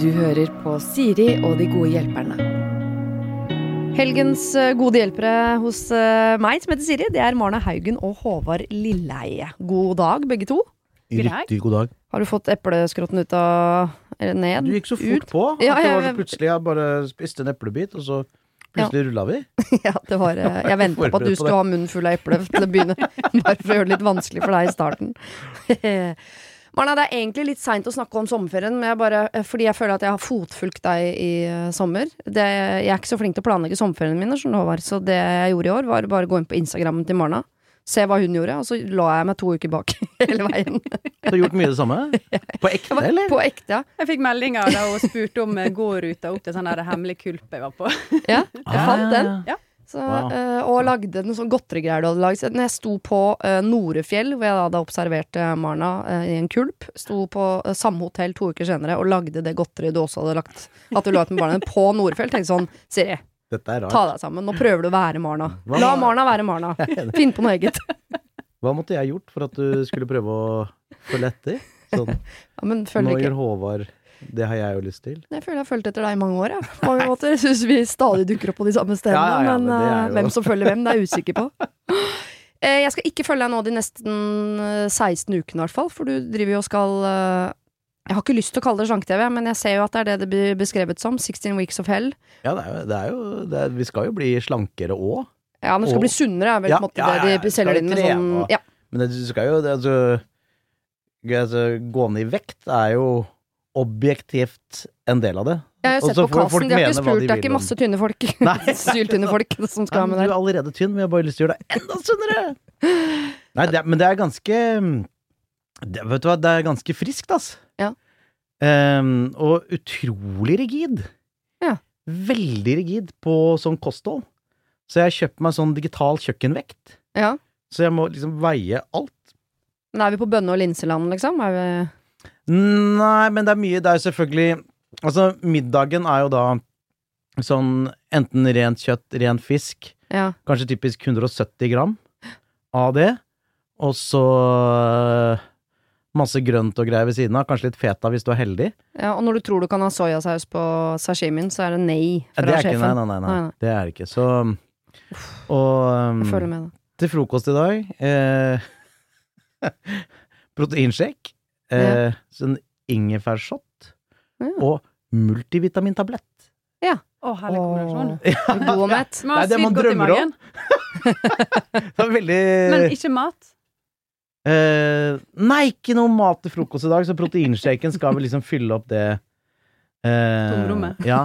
Du hører på Siri og de gode hjelperne. Helgens eh, gode hjelpere hos eh, meg, som heter Siri, det er Marna Haugen og Håvard Lilleheie. God dag, begge to. Riktig god dag. Har du fått epleskrotten ut av Eller ned? Du gikk så fort Ut? på. At Ja, det ja, var så plutselig Jeg bare spiste en eplebit, og så plutselig rulla vi. Ja, det var eh, Jeg venta på at du skulle ha munnen full av eple til å begynne. Bare for å gjøre det litt vanskelig for deg i starten. Marna, det er egentlig litt seint å snakke om sommerferien, men jeg bare, eh, fordi jeg føler at jeg har fotfulgt deg i eh, sommer. Det, jeg er ikke så flink til å planlegge sommerferiene mine, så det jeg gjorde i år, var bare å gå inn på Instagrammen til Marna. Se hva hun gjorde, og så la jeg meg to uker bak hele veien. Du har gjort mye det samme? På ekte, eller? På ekte, ja. Jeg fikk meldinger da hun spurte om eh, gåruta opp til sånn hemmelig kulp jeg var på. ja. Jeg fant den. Ja. Så, Wow. eh, og lagde noen sånn godterigreier du hadde laget. Når jeg sto på uh, Norefjell, hvor jeg da hadde observert eh, Marna eh, i en kulp, sto på samme hotell to uker senere og lagde det godteriet du også hadde lagt At du la ut med barna på Norefjell. Tenkte sånn, Siri, ta deg sammen. Nå prøver du å være Marna. La Marna være Marna. Finn på noe eget. Hva måtte jeg gjort for at du skulle prøve å følge etter? Sånn, Ja, men nå gjør Håvard Det har jeg jo lyst til. Jeg føler jeg har fulgt etter deg i mange år. Jeg. På mange måter. Jeg syns vi stadig dukker opp på de samme stedene. Ja, ja, ja, men men eh, jo- hvem som følger hvem, det er jeg usikker på. Eh, Jeg skal ikke følge deg nå de nesten eh, 16 ukene, i hvert fall. For du driver jo og skal eh, Jeg har ikke lyst til å kalle det slanke-TV, men jeg ser jo at det er det det blir beskrevet som. 16 Weeks of Hell. Ja, det er jo, det er jo det er, Vi skal jo bli slankere òg. Ja, men du skal Og- bli sunnere, er vel Ja, på en måte ja, ja, ja. det de selger inn med sånn og- Ja. Men det, du skal jo det, altså, altså, Gå ned i vekt er jo objektivt en del av det. Jeg har sett på kassen, casten, de har ikke spurt, de det er ikke masse tynne folk. Syltynne folk som skal Nei, ha med med du er allerede tynn, men jeg har bare lyst til å gjøre deg enda sunnere! Nei, det, men det er ganske det, Vet du hva, det er ganske friskt, ass. Ja. Um, og utrolig rigid. Ja. Veldig rigid på sånn kosthold. Så jeg har kjøpt meg sånn digital kjøkkenvekt. Ja. Så jeg må liksom veie alt. Men er vi på bønne- og linseland, liksom? Er vi Nei, men det er mye Det er selvfølgelig Altså, middagen er jo da sånn enten rent kjøtt, ren fisk, Ja. kanskje typisk 170 gram av det, og så øh, masse grønt og greier ved siden av, kanskje litt feta hvis du er heldig. ja. Og når du tror du kan ha soyasaus på sashimien, så er det nei fra det er ikke, sjefen. nei, nei, nei, nei, Nei, det er det ikke. Så Og um, til frokost i dag eh, Proteinshake. Eh, sånn ingefærshot. Ja. Og multivitamintablett. Å, herlig kombinasjon. Åh, God og mett. Man Nei, har det man sykt godt i drømmer om. magen. Det er veldig Men ikke mat. eh, Nei, ikke noe mat til frokost i dag, så proteinshaken skal vel liksom fylle opp det eh, Tomrommet. Ja.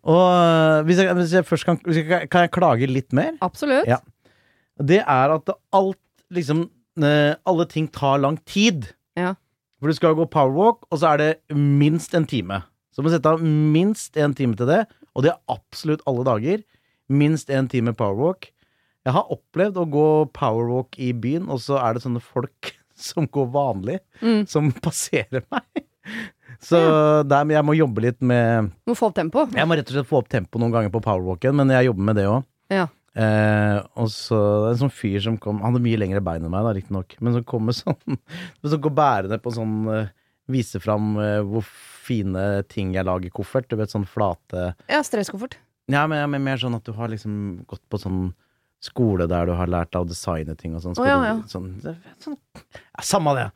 Og eh, hvis jeg, hvis jeg først kan hvis jeg, Kan jeg klage litt mer? Absolutt. Ja. Det er at alt liksom eh, Alle ting tar lang tid. For du skal gå powerwalk, og så er det minst en time. Så du må sette av minst en time til det, og det er absolutt alle dager. Minst en time powerwalk. Jeg har opplevd å gå powerwalk i byen, og så er det sånne folk som går vanlig, Mm. som passerer meg. Så der, jeg må jobbe litt med Må få opp tempo. Jeg må rett og slett få opp tempo noen ganger på powerwalken, men jeg jobber med det òg. Ja. Eh, og så det er en sånn fyr som kom Han hadde mye lengre bein enn meg, da, riktignok, men som kommer sånn Som går bærende på sånn eh, Viser fram eh, hvor fine ting jeg lager i koffert. Du vet, sånn flate Ja, stresskoffert. Ja, men, men mer sånn at du har liksom gått på sånn skole der du har lært deg å designe ting og sånn. Oh, ja, ja. Sånn, sånn ja, Samme det.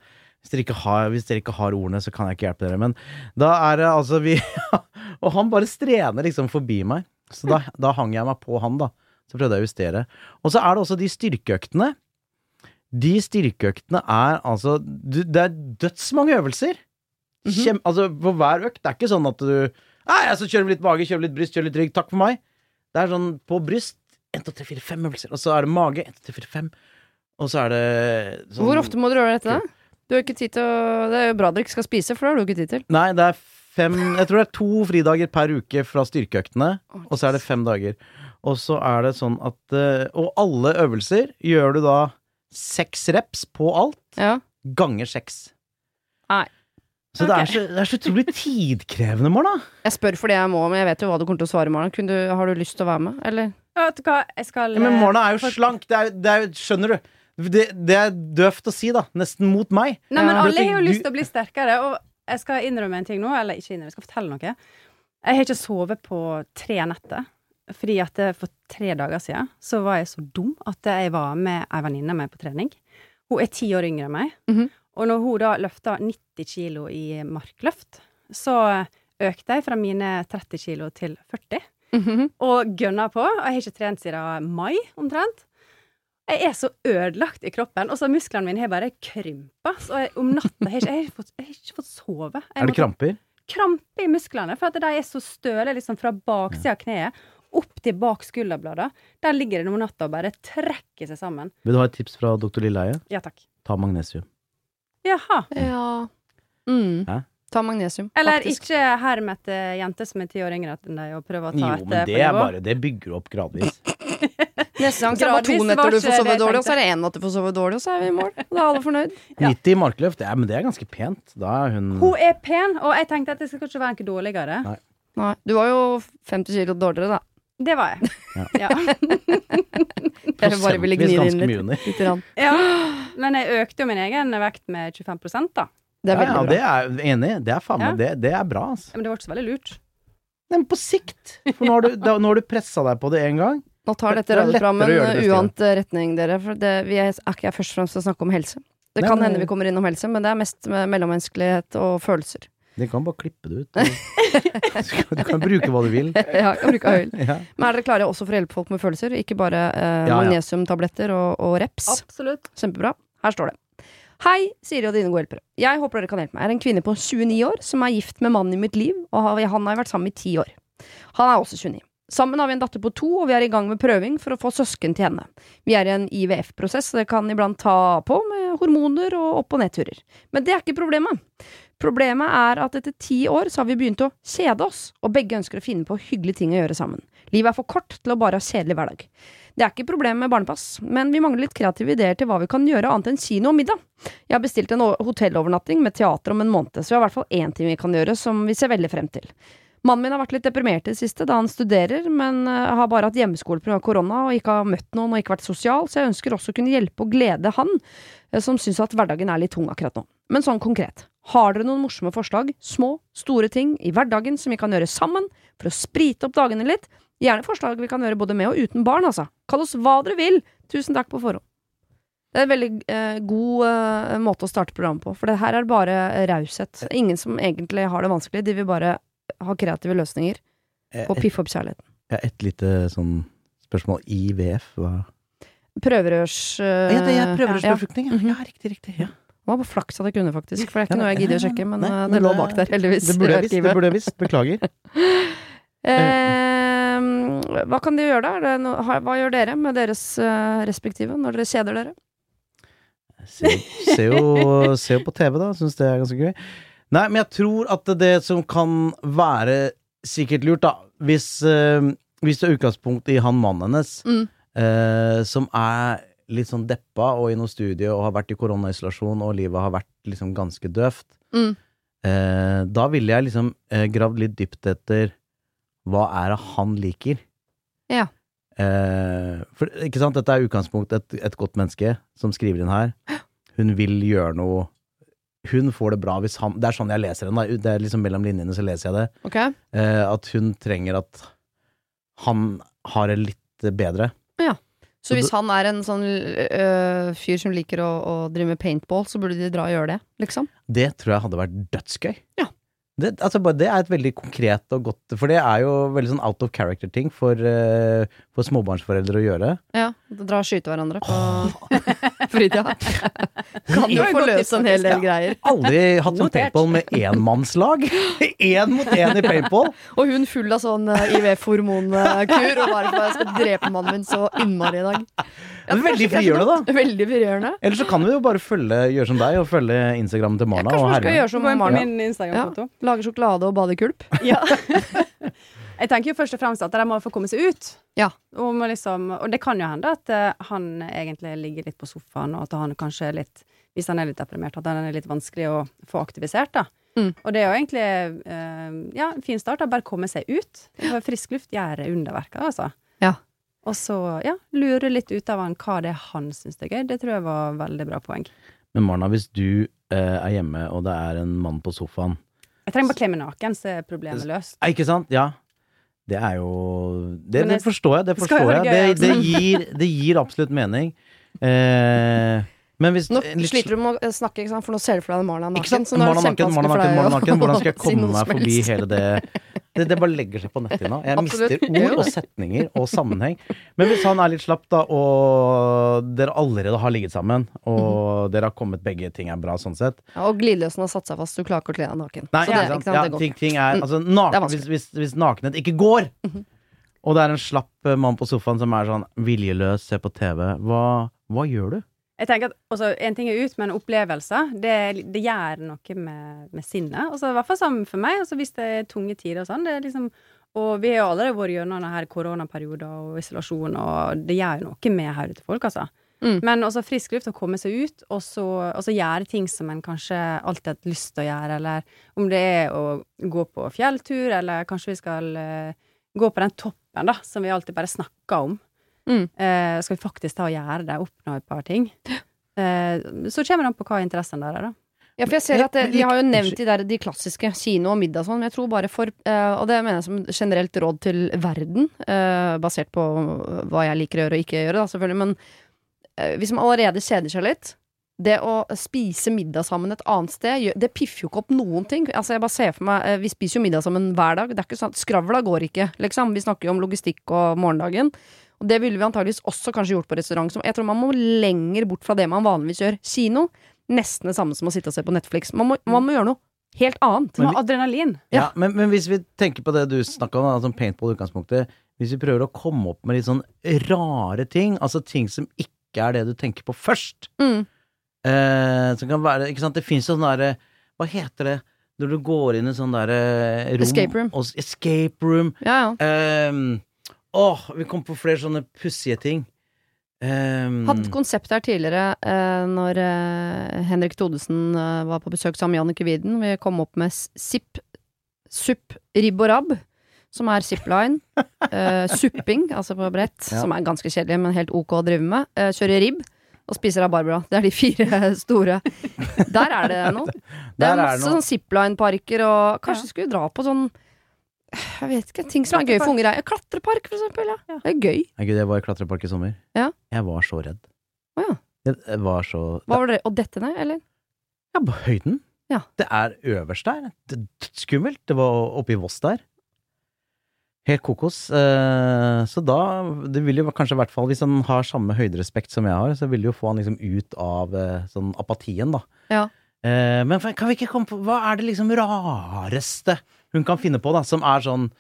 Hvis dere, ikke har, hvis dere ikke har ordene, så kan jeg ikke hjelpe dere. Men da er det altså vi Og han bare strener liksom forbi meg. Så da, da hang jeg meg på han, da. Så prøvde jeg å justere. Og så er det også de styrkeøktene. De styrkeøktene er altså du, Det er dødsmange øvelser. Kjem, altså på hver økt. Det er ikke sånn at du Nei, altså kjører litt mage, kjører litt bryst, kjører litt rygg. Takk for meg. Det er sånn på bryst 1, 2, 3, 4, 5 øvelser. Og så er det mage 1, 2, 3, 4, 5. Og så er det sånn Hvor ofte må dere gjøre dette? da? Du har ikke tid til å Det er jo bra dere ikke skal spise, for det har du ikke tid til. Nei, det er fem Jeg tror det er to fridager per uke fra styrkeøktene, og så er det fem dager. Og så er det sånn at eh, Og alle øvelser gjør du da seks reps på alt, Ja. ganger seks. Nei. Så det, er så, det er så utrolig tidkrevende, Marna. Jeg spør fordi jeg må, men jeg vet jo hva du kommer til å svare, Marna. Du, har du lyst til å være med, eller? Ja, Vet du hva, jeg skal Ja, men Marna er jo for- slank. Det er, det er, skjønner du? Det, det er døvt å si, da. Nesten mot meg. Nei, men Ja. alle har jo lyst til å bli sterkere, og jeg skal innrømme en ting nå, eller ikke innrømme, jeg skal fortelle noe. Jeg har ikke sovet på tre netter, fordi at for tre dager siden så var jeg så dum at jeg var med ei venninne med på trening. Hun er ti år yngre enn meg, Mhm. og når hun da løfta 90 kilo i markløft, så økte jeg fra mine 30 kilo til 40 Mhm. og gønna på. Og jeg har ikke trent siden mai, omtrent. Jeg er så ødelagt i kroppen, og så musklene mine har bare krympa. Så om natta har jeg jeg ikke, fått, jeg har ikke fått sove. Er det kramper? kramper? Krampe i musklene, for at de er så støle liksom fra baksida av kneet opp til bak skulderbladet. Der ligger det noen natta og bare trekker seg sammen. Vil du ha et tips fra doktor Lilleheie? Ja takk. Ta magnesium. Jaha. Ja. Mm. Hæ? Ta magnesium. Eller faktisk. ikke herm etter jenter som er ti år yngre enn deg, og prøve å ta Jo, etter men det er bare Det bygger du opp gradvis. Neste gang så er det bare to netter du får sove dårlig, og så er det én natt du får sove dårlig, og så er vi i mål. Da er alle fornøyd. Ja. 90 i markløft, er, men det er ganske pent. Da er hun Hun er pen, og jeg tenkte at det skal ikke være noe dårligere. Nei. Nei, du var jo 50 kilo dårligere, da. Det var jeg. Ja. Ja. Jeg bare ville gni Prosentvis det ganske inn mye litt. under. Lite ja. Men jeg økte jo min egen vekt med 25 da. Det er Ja, ja, veldig det bra. er enig. Det er faen meg Ja. det, det er bra, altså. Men det var ikke så veldig lurt. Nei, men på sikt. For nå har du, da, nå har du pressa deg på det én gang. Nå tar dette det en uant eh, retning, dere. For det, vi er, er ikke først og fremst å snakke om helse. Det Nei, kan hende vi kommer innom helse, men det er mest med mellommenneskelighet og følelser. De kan bare klippe det ut. Du kan, bruke hva du vil. Ja, jeg bruker høyl. Ja. Men er dere klare også for å hjelpe folk med følelser? Ikke bare eh, Ja, ja. magnesiumtabletter og, og reps? Absolutt. Kjempebra. Her står det. Hei, Siri og dine gode hjelpere. Jeg håper dere kan hjelpe meg. Jeg er en kvinne på 29 år som er gift med mannen i mitt liv, og han har vært sammen i 10 år. Han er også 29. Sammen har vi en datter på to, og vi er i gang med prøving for å få søsken til henne. Vi er i en IVF-prosess, så det kan iblant ta på med hormoner og opp- og nedturer. Men det er ikke problemet. Problemet er at etter ti år så har vi begynt å kjede oss, og begge ønsker å finne på hyggelige ting å gjøre sammen. Livet er for kort til å bare ha kjedelig hverdag. Det er ikke problemet med barnepass, men vi mangler litt kreative ideer til hva vi kan gjøre annet enn kino og middag. Jeg har bestilt en hotellovernatting med teater om en måned, så vi har i hvert fall én ting vi kan gjøre som vi ser veldig frem til. Mannen min har vært litt deprimert i det siste, da han studerer, men eh, har bare hatt hjemmeskole pga. korona og ikke har møtt noen og ikke vært sosial, så jeg ønsker også å kunne hjelpe og glede han, eh, som syns at hverdagen er litt tung akkurat nå. Men sånn konkret, har dere noen morsomme forslag, små, store ting i hverdagen som vi kan gjøre sammen for å sprite opp dagene litt? Gjerne forslag vi kan gjøre både med og uten barn, altså. Kall oss hva dere vil! Tusen takk på forhånd. Det er en veldig eh, god eh, måte å starte programmet på, for det her er bare raushet. Ingen som egentlig har det vanskelig, de vil bare ha kreative løsninger og piffe opp kjærligheten. ja, et lite sånn spørsmål. IVF, hva Prøverørs... Uh, Ja, det er prøverørsbefruktning. Mhm. Ja, riktig, riktig. Ja. Det var bare flaks at jeg kunne, faktisk. For det er ikke noe jeg gidder å sjekke, men Nei, eh, det lå bak der, heldigvis. Det burde jeg visst. Det burde jeg visst. Beklager. Eh, hva kan de gjøre da? No, hva gjør dere med deres eh, respektive når dere kjeder dere? Se, se, jo, se jo på TV, da. Syns det er ganske gøy. Nei, men jeg tror at det som kan være sikkert lurt, da Hvis, eh, hvis det er utgangspunkt i han mannen hennes, Mm. eh, som er litt sånn deppa og i noe studie og har vært i koronaisolasjon, og livet har vært liksom ganske døvt, Mm. eh, da ville jeg liksom eh, gravd litt dypt etter hva er det han liker? Ja. Eh, for ikke sant, dette er utgangspunkt et, et godt menneske som skriver inn her. Hun vil gjøre noe Hun får det bra hvis han Det er sånn jeg leser henne, da. Det er liksom mellom linjene så leser jeg det. Okay. Eh, at hun trenger at han har det litt bedre. Så hvis han er en sånn øh, fyr som liker å, å drive med paintball, så burde de dra og gjøre det, liksom? Det tror jeg hadde vært dødsgøy. Ja. Det, altså, bare, det er et veldig konkret og godt For det er jo veldig sånn out of character-ting for, uh, for småbarnsforeldre å gjøre. Ja. Dra og skyte hverandre på fritida. Kan jo få forløse en hel del greier. Aldri hatt sånn paintball med énmannslag! Én mot én i paintball! Og hun full av sånn uh, IVF-hormonkur, og bare for jeg skal drepe mannen min så innmari i dag. Det er veldig frigjørende, da. Veldig frigjørende. Eller så kan vi jo bare følge, gjøre som deg og følge Instagrammen til Ja, Marna. kanskje vi skal gjøre som Marna. min Instagram-konto. Lage sjokolade og bade i kulp. Ja. jeg tenker jo først og fremst at de må få komme seg ut. Ja. Og, må liksom, og det kan jo hende at eh, han egentlig ligger litt på sofaen, og at han kanskje er litt Hvis han er litt deprimert, at han er litt vanskelig å få aktivisert, da. Mm. Og det er jo egentlig eh, ja, en fin start. da, Bare komme seg ut. Frisk luft gjør underverker, altså. Og så, ja, lure litt ut av han hva det er han syns er gøy. Det tror jeg var veldig bra poeng. Men Marna, hvis du eh, er hjemme, og det er en mann på sofaen Jeg trenger bare kle meg naken, så er problemet løst. Eh, Ikke sant? Ja. Det er jo Det, det det forstår jeg. Det det forstår jeg. Det, det, altså. gir, det gir absolutt mening. Eh, men hvis Nå litt- sliter du med å snakke, ikke sant? for nå ser du for deg Marna naken. Ikke sant? Marna naken, Marna naken, Marna naken. Hvordan skal jeg komme meg forbi hele det det, det bare legger seg på netthinna. Jeg Absolutt. mister ord og setninger og sammenheng. Men hvis han er litt slapp, da, og dere allerede har ligget sammen, og dere har kommet begge ting er bra sånn sett Ja, og glideløsen har satt seg fast, du klarer ikke å kle deg naken. Nei, det, sant? sant, Ja, ting, ting er Mm. Altså, Det er hvis, hvis, hvis nakenhet ikke går, Mhm. og det er en slapp eh, mann på sofaen som er sånn viljeløs, ser på TV, hva, hva gjør du? Jeg tenker at også, En ting er ut, men opplevelser, det, det gjør noe med, med sinnet. Også, I hvert fall sammen for meg. Også, hvis det er tunge tider og sånn. Det er liksom, og vi har jo allerede vært gjennom denne koronaperioden og isolasjon, og det gjør noe med hodet til folk, altså. Mm. Men også frisk luft, å komme seg ut, og så, gjøre ting som en kanskje alltid har lyst til å gjøre, eller om det er å gå på fjelltur, eller kanskje vi skal uh, gå på den toppen, da, som vi alltid bare snakker om. Mm. Eh, skal vi faktisk ta og gjøre det, oppnå et par ting? Eh, så kommer det an på hva interessen der er, da. Ja, for jeg ser at det, Men De har jo nevnt de, der, de klassiske kino og middag og sånn, men jeg tror bare for eh, Og det mener jeg som generelt råd til verden, eh, basert på hva jeg liker å gjøre og ikke gjøre, da, selvfølgelig, men eh, hvis man allerede kjeder seg litt det å spise middag sammen et annet sted, det piffer jo ikke opp noen ting. Altså jeg bare ser for meg, eh, Vi spiser jo middag sammen hver dag. Det er ikke sånn, at Skravla går ikke, liksom. Vi snakker jo om logistikk og morgendagen. Og det ville vi antageligvis også kanskje gjort på restaurant. Så jeg tror man må lenger bort fra det man vanligvis gjør. Kino, nesten det samme som å sitte og se på Netflix. Man må, man må gjøre noe helt annet. Men, adrenalin. Ja, Ja. men, men hvis vi tenker på det du snakka om, altså paintball i utgangspunktet Hvis vi prøver å komme opp med litt sånn rare ting, altså ting som ikke er det du tenker på først Mm. eh, Som kan være Ikke sant, det fins jo sånn derre Hva heter det når du går inn i sånn derre rom Escape room. Og, escape room. Ja, ja. Ehm, åh, vi kom på flere sånne pussige ting. Um, Hadde konsept her tidligere eh, når eh, Henrik Thodesen eh, var på besøk sammen med Jannicke Widen. Vi kom opp med SIP, supp, ribb og rabb, som er zipline. eh, supping, altså på brett, Ja. som er ganske kjedelig, men helt ok å drive med. Eh, kjøre ribb. Og spiser rabarbra. Det er de fire store. Der er det noe. Det Der er er masse noe. sånn zipline-parker, og kanskje Ja. skulle dra på sånn Jeg vet ikke, ting som er gøy for unger. Klatrepark, for eksempel. Ja. Ja. Det er gøy. Nei, Gud, jeg var i klatrepark i sommer. Ja. Jeg var så redd. Å ja. Jeg, var så Hva var det? Å dette ned, eller? Ja, på høyden. Ja. Det er øverst der. Det er skummelt. Det var oppe i Voss der. Helt kokos. Eh, så da Det vil jo kanskje i hvert fall, hvis han har samme høyderespekt som jeg har, så vil det jo få han liksom ut av eh, sånn apatien, da. Ja. Eh, men kan vi ikke komme på Hva er det liksom rareste hun kan finne på, da, som er sånn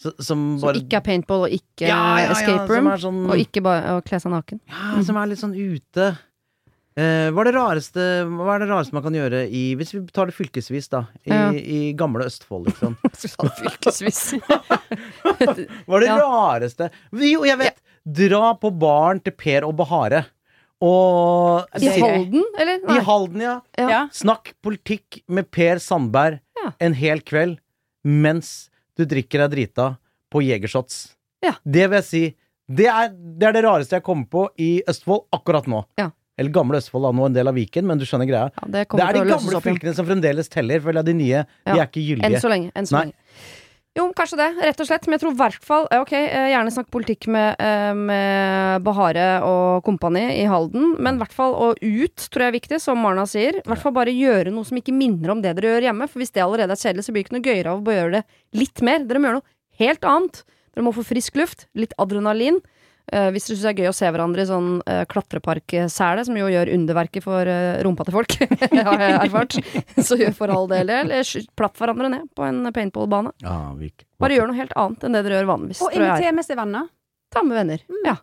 så, Som Som bare ikke er paintball og ikke Ja, ja, ja, escape room. sånn Og ikke bare å kle seg naken. ja, som er litt sånn ute. Eh, hva, er det rareste, hva er det rareste man kan gjøre i Hvis vi tar det fylkesvis, da. I, i gamle Østfold, liksom. Fylkesvis. Hva er det rareste Jo, jeg vet! Dra på baren til Per og Bahare. Og I. Halden, eller? I Halden, ja. Snakk politikk med Per Sandberg en hel kveld mens du drikker deg drita på Jegershots. Ja. Det vil jeg si det er, det er det rareste jeg kommer på i Østfold akkurat nå. Ja. Eller gamle Østfold, da, nå en del av Viken, men du skjønner greia. Ja, det Det er de gamle fylkene som fremdeles teller, for de nye de er ikke Enn så lenge. Enn så lenge. Jo, kanskje det, rett og slett. Men jeg tror i hvert fall Ok, eh, gjerne snakk politikk med, eh, med Bahare og kompani i Halden, men i hvert fall å ut, tror jeg er viktig, som Marna sier. I hvert fall bare gjøre noe som ikke minner om det dere gjør hjemme. For hvis det allerede er kjedelig, så blir det ikke noe gøyere av å gjøre det litt mer. Dere må gjøre noe helt annet. Dere må få frisk luft, litt adrenalin. Eh, hvis dere syns det er gøy å se hverandre i sånn uh, klatreparksele, som jo gjør underverket for eh, rumpa til folk, har jeg erfart, så gjør for all del det. Plapp hverandre ned på en paintballbane. Ja, Bare gjør noe helt annet enn det dere gjør vanligvis. Og inviter med seg venner. Ta med venner. Mm. Ja.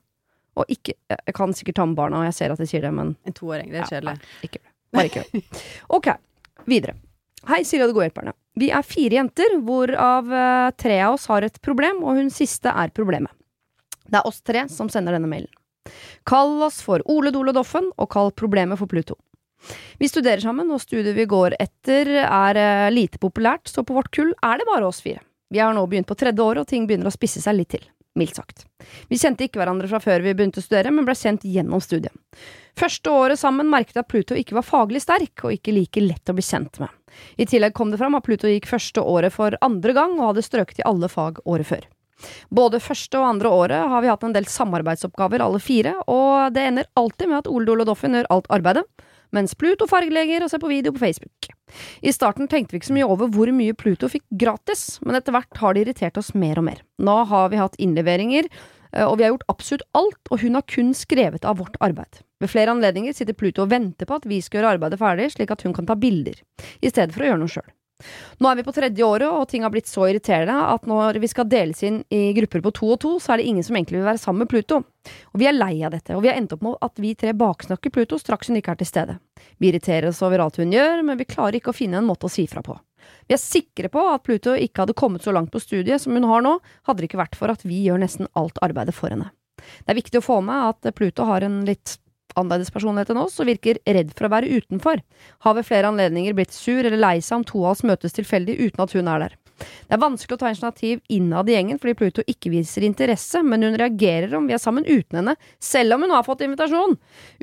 Og ikke Jeg kan sikkert ta med barna, og jeg ser at de sier det, men En toåring, det er kjedelig. ikke gjør det. Bare ikke gjør det. Ok, videre. Hei, Siri og De gode hjelperne. Vi er fire jenter, hvorav eh, tre av oss har et problem, og hun siste er problemet. Det er oss tre som sender denne mailen. Kall oss for Ole Dole Doffen, og kall problemet for Pluto. Vi studerer sammen, og studiet vi går etter er eh, lite populært, så på vårt kull er det bare oss fire. Vi har nå begynt på tredje året, og ting begynner å spisse seg litt til. mildt sagt. Vi kjente ikke hverandre fra før vi begynte å studere, men ble kjent gjennom studiet. Første året sammen merket jeg at Pluto ikke var faglig sterk, og ikke like lett å bli kjent med. I tillegg kom det fram at Pluto gikk første året for andre gang, og hadde strøket i alle fag året før. Både første og andre året har vi hatt en del samarbeidsoppgaver alle fire, og det ender alltid med at Ole Dole og Doffen gjør alt arbeidet, mens Pluto fargelegger og ser på video på Facebook. I starten tenkte vi ikke så mye over hvor mye Pluto fikk gratis, men etter hvert har det irritert oss mer og mer. Nå har vi hatt innleveringer, eh, og vi har gjort absolutt alt, og hun har kun skrevet av vårt arbeid. Ved flere anledninger sitter Pluto og venter på at vi skal gjøre arbeidet ferdig, slik at hun kan ta bilder, i stedet for å gjøre noe sjøl. Nå er vi på tredje året, og ting har blitt så irriterende at når vi skal deles inn i grupper på to og to, så er det ingen som egentlig vil være sammen med Pluto. Og vi er lei av dette, og vi har endt opp med at vi tre baksnakker Pluto straks hun ikke er til stede. Vi irriterer oss over alt hun gjør, men vi klarer ikke å finne en måte å si fra på. Vi er sikre på at Pluto ikke hadde kommet så langt på studiet som hun har nå, hadde det ikke vært for at vi gjør nesten alt arbeidet for henne. Det er viktig å få med at Pluto har en litt annerledes personlighet enn oss og virker redd for å være utenfor. Har ved flere anledninger blitt sur eller lei seg om to av oss møtes tilfeldig uten at hun er der. Det er vanskelig å ta initiativ innad i gjengen fordi Pluto ikke viser interesse, men hun reagerer om vi er sammen uten henne, selv om hun har fått invitasjon.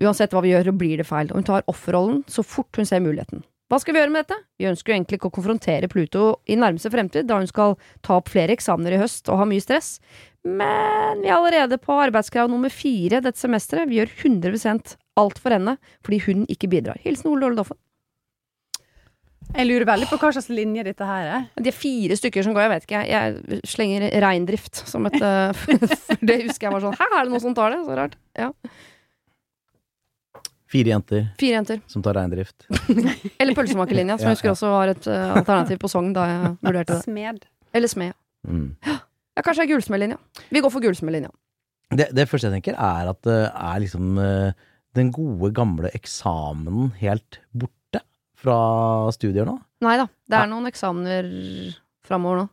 Uansett hva vi gjør, blir det feil, og hun tar offerrollen så fort hun ser muligheten. Hva skal vi gjøre med dette? Vi ønsker jo egentlig ikke å konfrontere Pluto i nærmeste fremtid, da hun skal ta opp flere eksamener i høst og ha mye stress, men vi er allerede på arbeidskrav nummer fire dette semesteret. Vi gjør 100% alt for henne fordi hun ikke bidrar. Hilsen Ole Dåle Doffen. Jeg lurer veldig på hva slags linje dette her er. De er fire stykker som går, jeg vet ikke. Jeg slenger reindrift som et For det husker jeg var sånn Hæ, er det noen som tar det? Så rart. Ja. Fire jenter Fire jenter. som tar reindrift. Eller pølsemakerlinja, som Ja, jeg husker også var et uh, alternativ på Sogn da jeg vurderte det. Smed. Eller smed. Mm. Ja, kanskje det er gullsmedlinja. Vi går for gullsmedlinja. Det, det første jeg tenker, er at det er liksom eh, den gode, gamle eksamenen helt borte fra studier nå. Nei da, det Ja. er noen eksamener framover nå.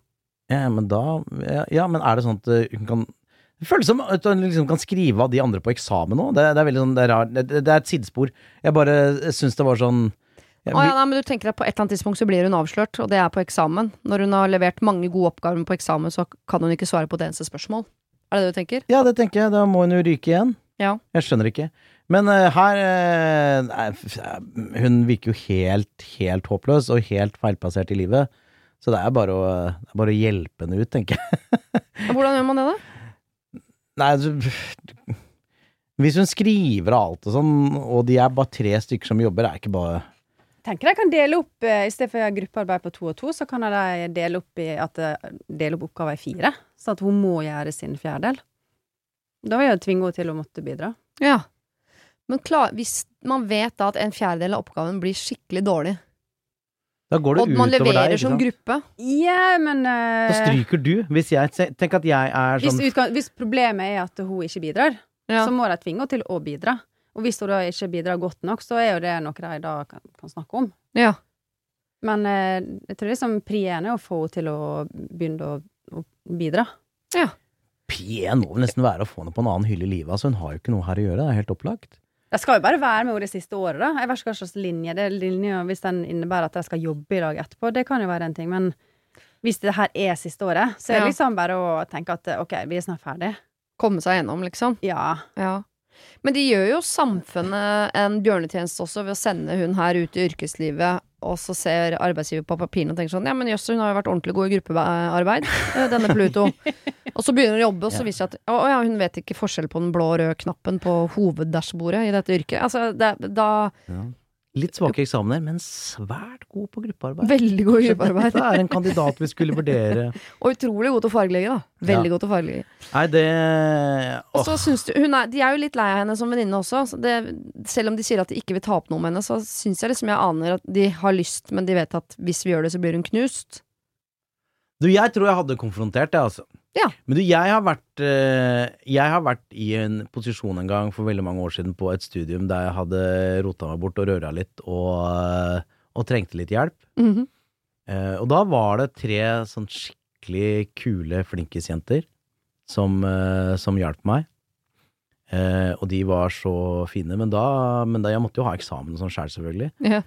Ja, men da ja, ja, men er det sånn at eh, hun kan Det føles som at hun liksom kan skrive av de andre på eksamen nå. Det, det er veldig sånn, det er. Det, det er et sidespor. Jeg bare syns det var sånn ja, Å ja, nei, men du tenker at på et eller annet tidspunkt så blir hun avslørt, og det er på eksamen. Når hun har levert mange gode oppgaver på eksamen, så kan hun ikke svare på det eneste spørsmål. Er det det du tenker? Ja, det tenker jeg. Da må hun jo ryke igjen. Ja. Jeg skjønner ikke. Men uh, her uh, Hun virker jo helt, helt håpløs og helt feilplassert i livet. Så det er bare å, er bare å hjelpe henne ut, tenker jeg. Hvordan gjør man det, da? Nei, altså, hvis hun skriver av alt og sånn, og de er bare tre stykker som jobber, er ikke bare Tenker jeg kan dele opp eh, I stedet for gruppearbeid på to og to, så kan jeg dele opp, i, at, eh, dele opp oppgaven i fire. Så at hun må gjøre sin fjerdedel. Da vil jeg tvinge henne til å måtte bidra. Ja. Men klar, hvis man vet da at en fjerdedel av oppgaven blir skikkelig dårlig, Da går det og man leverer deg. som gruppe Ja, men uh, Da stryker du. Hvis jeg Tenk at jeg er sånn hvis, hvis problemet er at hun ikke bidrar, ja. så må de tvinge henne til å bidra. Og hvis hun da ikke bidrar godt nok, så er jo det noe de da kan, kan snakke om. ja. Men eh, jeg tror liksom prien er å få henne til å begynne å, å bidra. P1 må vel nesten være å få henne på en annen hylle i livet. Altså, hun har jo ikke noe her å gjøre. Det er helt opplagt. De skal jo bare være med henne det siste året, da. Jeg vet ikke hva slags linje det er. Linje, hvis den innebærer at de skal jobbe i dag etterpå, det kan jo være en ting. Men hvis det her er siste året, så er det Ja. liksom bare å tenke at OK, vi er snart ferdig. Komme seg gjennom, liksom. Ja. Ja. Men de gjør jo samfunnet en bjørnetjeneste også ved å sende hun her ut i yrkeslivet, og så ser arbeidsgiver på papirene og tenker sånn Ja, men jøss, hun har jo vært ordentlig god i gruppearbeid, eh, denne Pluto. og så begynner hun å jobbe, og så viser det seg at å ja, hun vet ikke forskjell på den blå og røde knappen på hoveddashbordet i dette yrket. Altså, det, da Litt svake eksamener, men svært god på gruppearbeid. Veldig god gruppearbeid. Dette er en kandidat vi skulle vurdere. Og utrolig god til å fargelegge, da. Veldig Ja. god til å fargelegge. Nei, det Og så syns du, er, De er jo litt lei av henne som venninne også. Så det, selv om de sier at de ikke vil ta opp noe med henne, så syns jeg liksom jeg aner at de har lyst, men de vet at hvis vi gjør det, så blir hun knust. Du, jeg tror jeg hadde konfrontert det, altså. Ja. Men du, jeg har vært eh, Jeg har vært i en posisjon en gang for veldig mange år siden på et studium der jeg hadde rota meg bort og røra litt og, eh, og trengte litt hjelp. Mm -hmm. og da var det tre sånn skikkelig kule flinkisjenter som, som hjalp meg. Og de var så fine, men da, men da Jeg måtte jo ha eksamen sånn selv, selvfølgelig. Ja.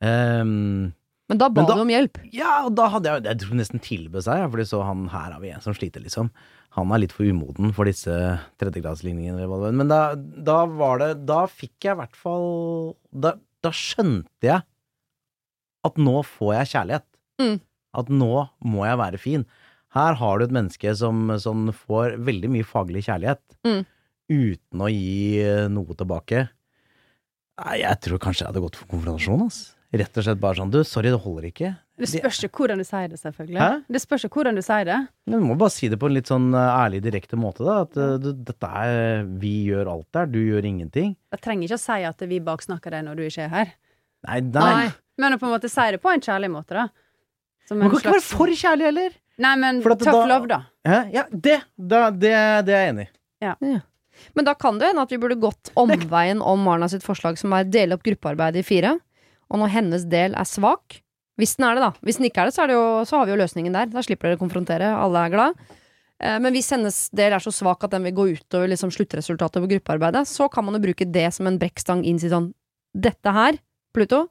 Ehm, Men da ba du om hjelp. Ja, og da hadde jeg Jeg tror nesten tilbød seg, for så han her har vi en som sliter, liksom. Han er litt for umoden for disse tredjegradsligningene. Men da, da var det Da fikk jeg i hvert fall Da, da skjønte jeg at nå får jeg kjærlighet. Mm. At nå må jeg være fin. Her har du et menneske som, som får veldig mye faglig kjærlighet Mm. uten å gi noe tilbake. Nei, jeg tror kanskje jeg hadde gått for konfrontasjon, ass. Rett og slett bare sånn Du, sorry, det holder ikke. Det spørs jo hvordan du sier det, selvfølgelig. Hæ? Det spørs jo hvordan du sier det. Men du må bare si det på en litt sånn eh, ærlig, direkte måte, da. At eh, du, dette er Vi gjør alt der, du gjør ingenting. Jeg trenger ikke å si at vi baksnakker deg når du ikke er her. Nei, nei. Nei. Men å på en måte si det på en kjærlig måte, da. Som Man kan ikke være for kjærlig heller. Nei, men tough da- love, da. Hæ? Ja, det, da, det, det er jeg enig i. Men da kan det hende at vi burde gått omveien om Marna sitt forslag, som er dele opp gruppearbeidet i fire. Og når hennes del er svak Hvis den er det, da. Hvis den ikke er det, så, er det jo, så har vi jo løsningen der. Da slipper dere å konfrontere. Alle er glad. Eh, Men hvis hennes del er så svak at den vil gå utover liksom sluttresultatet på gruppearbeidet, så kan man jo bruke det som en brekkstang inn til sånn Dette her, Pluto,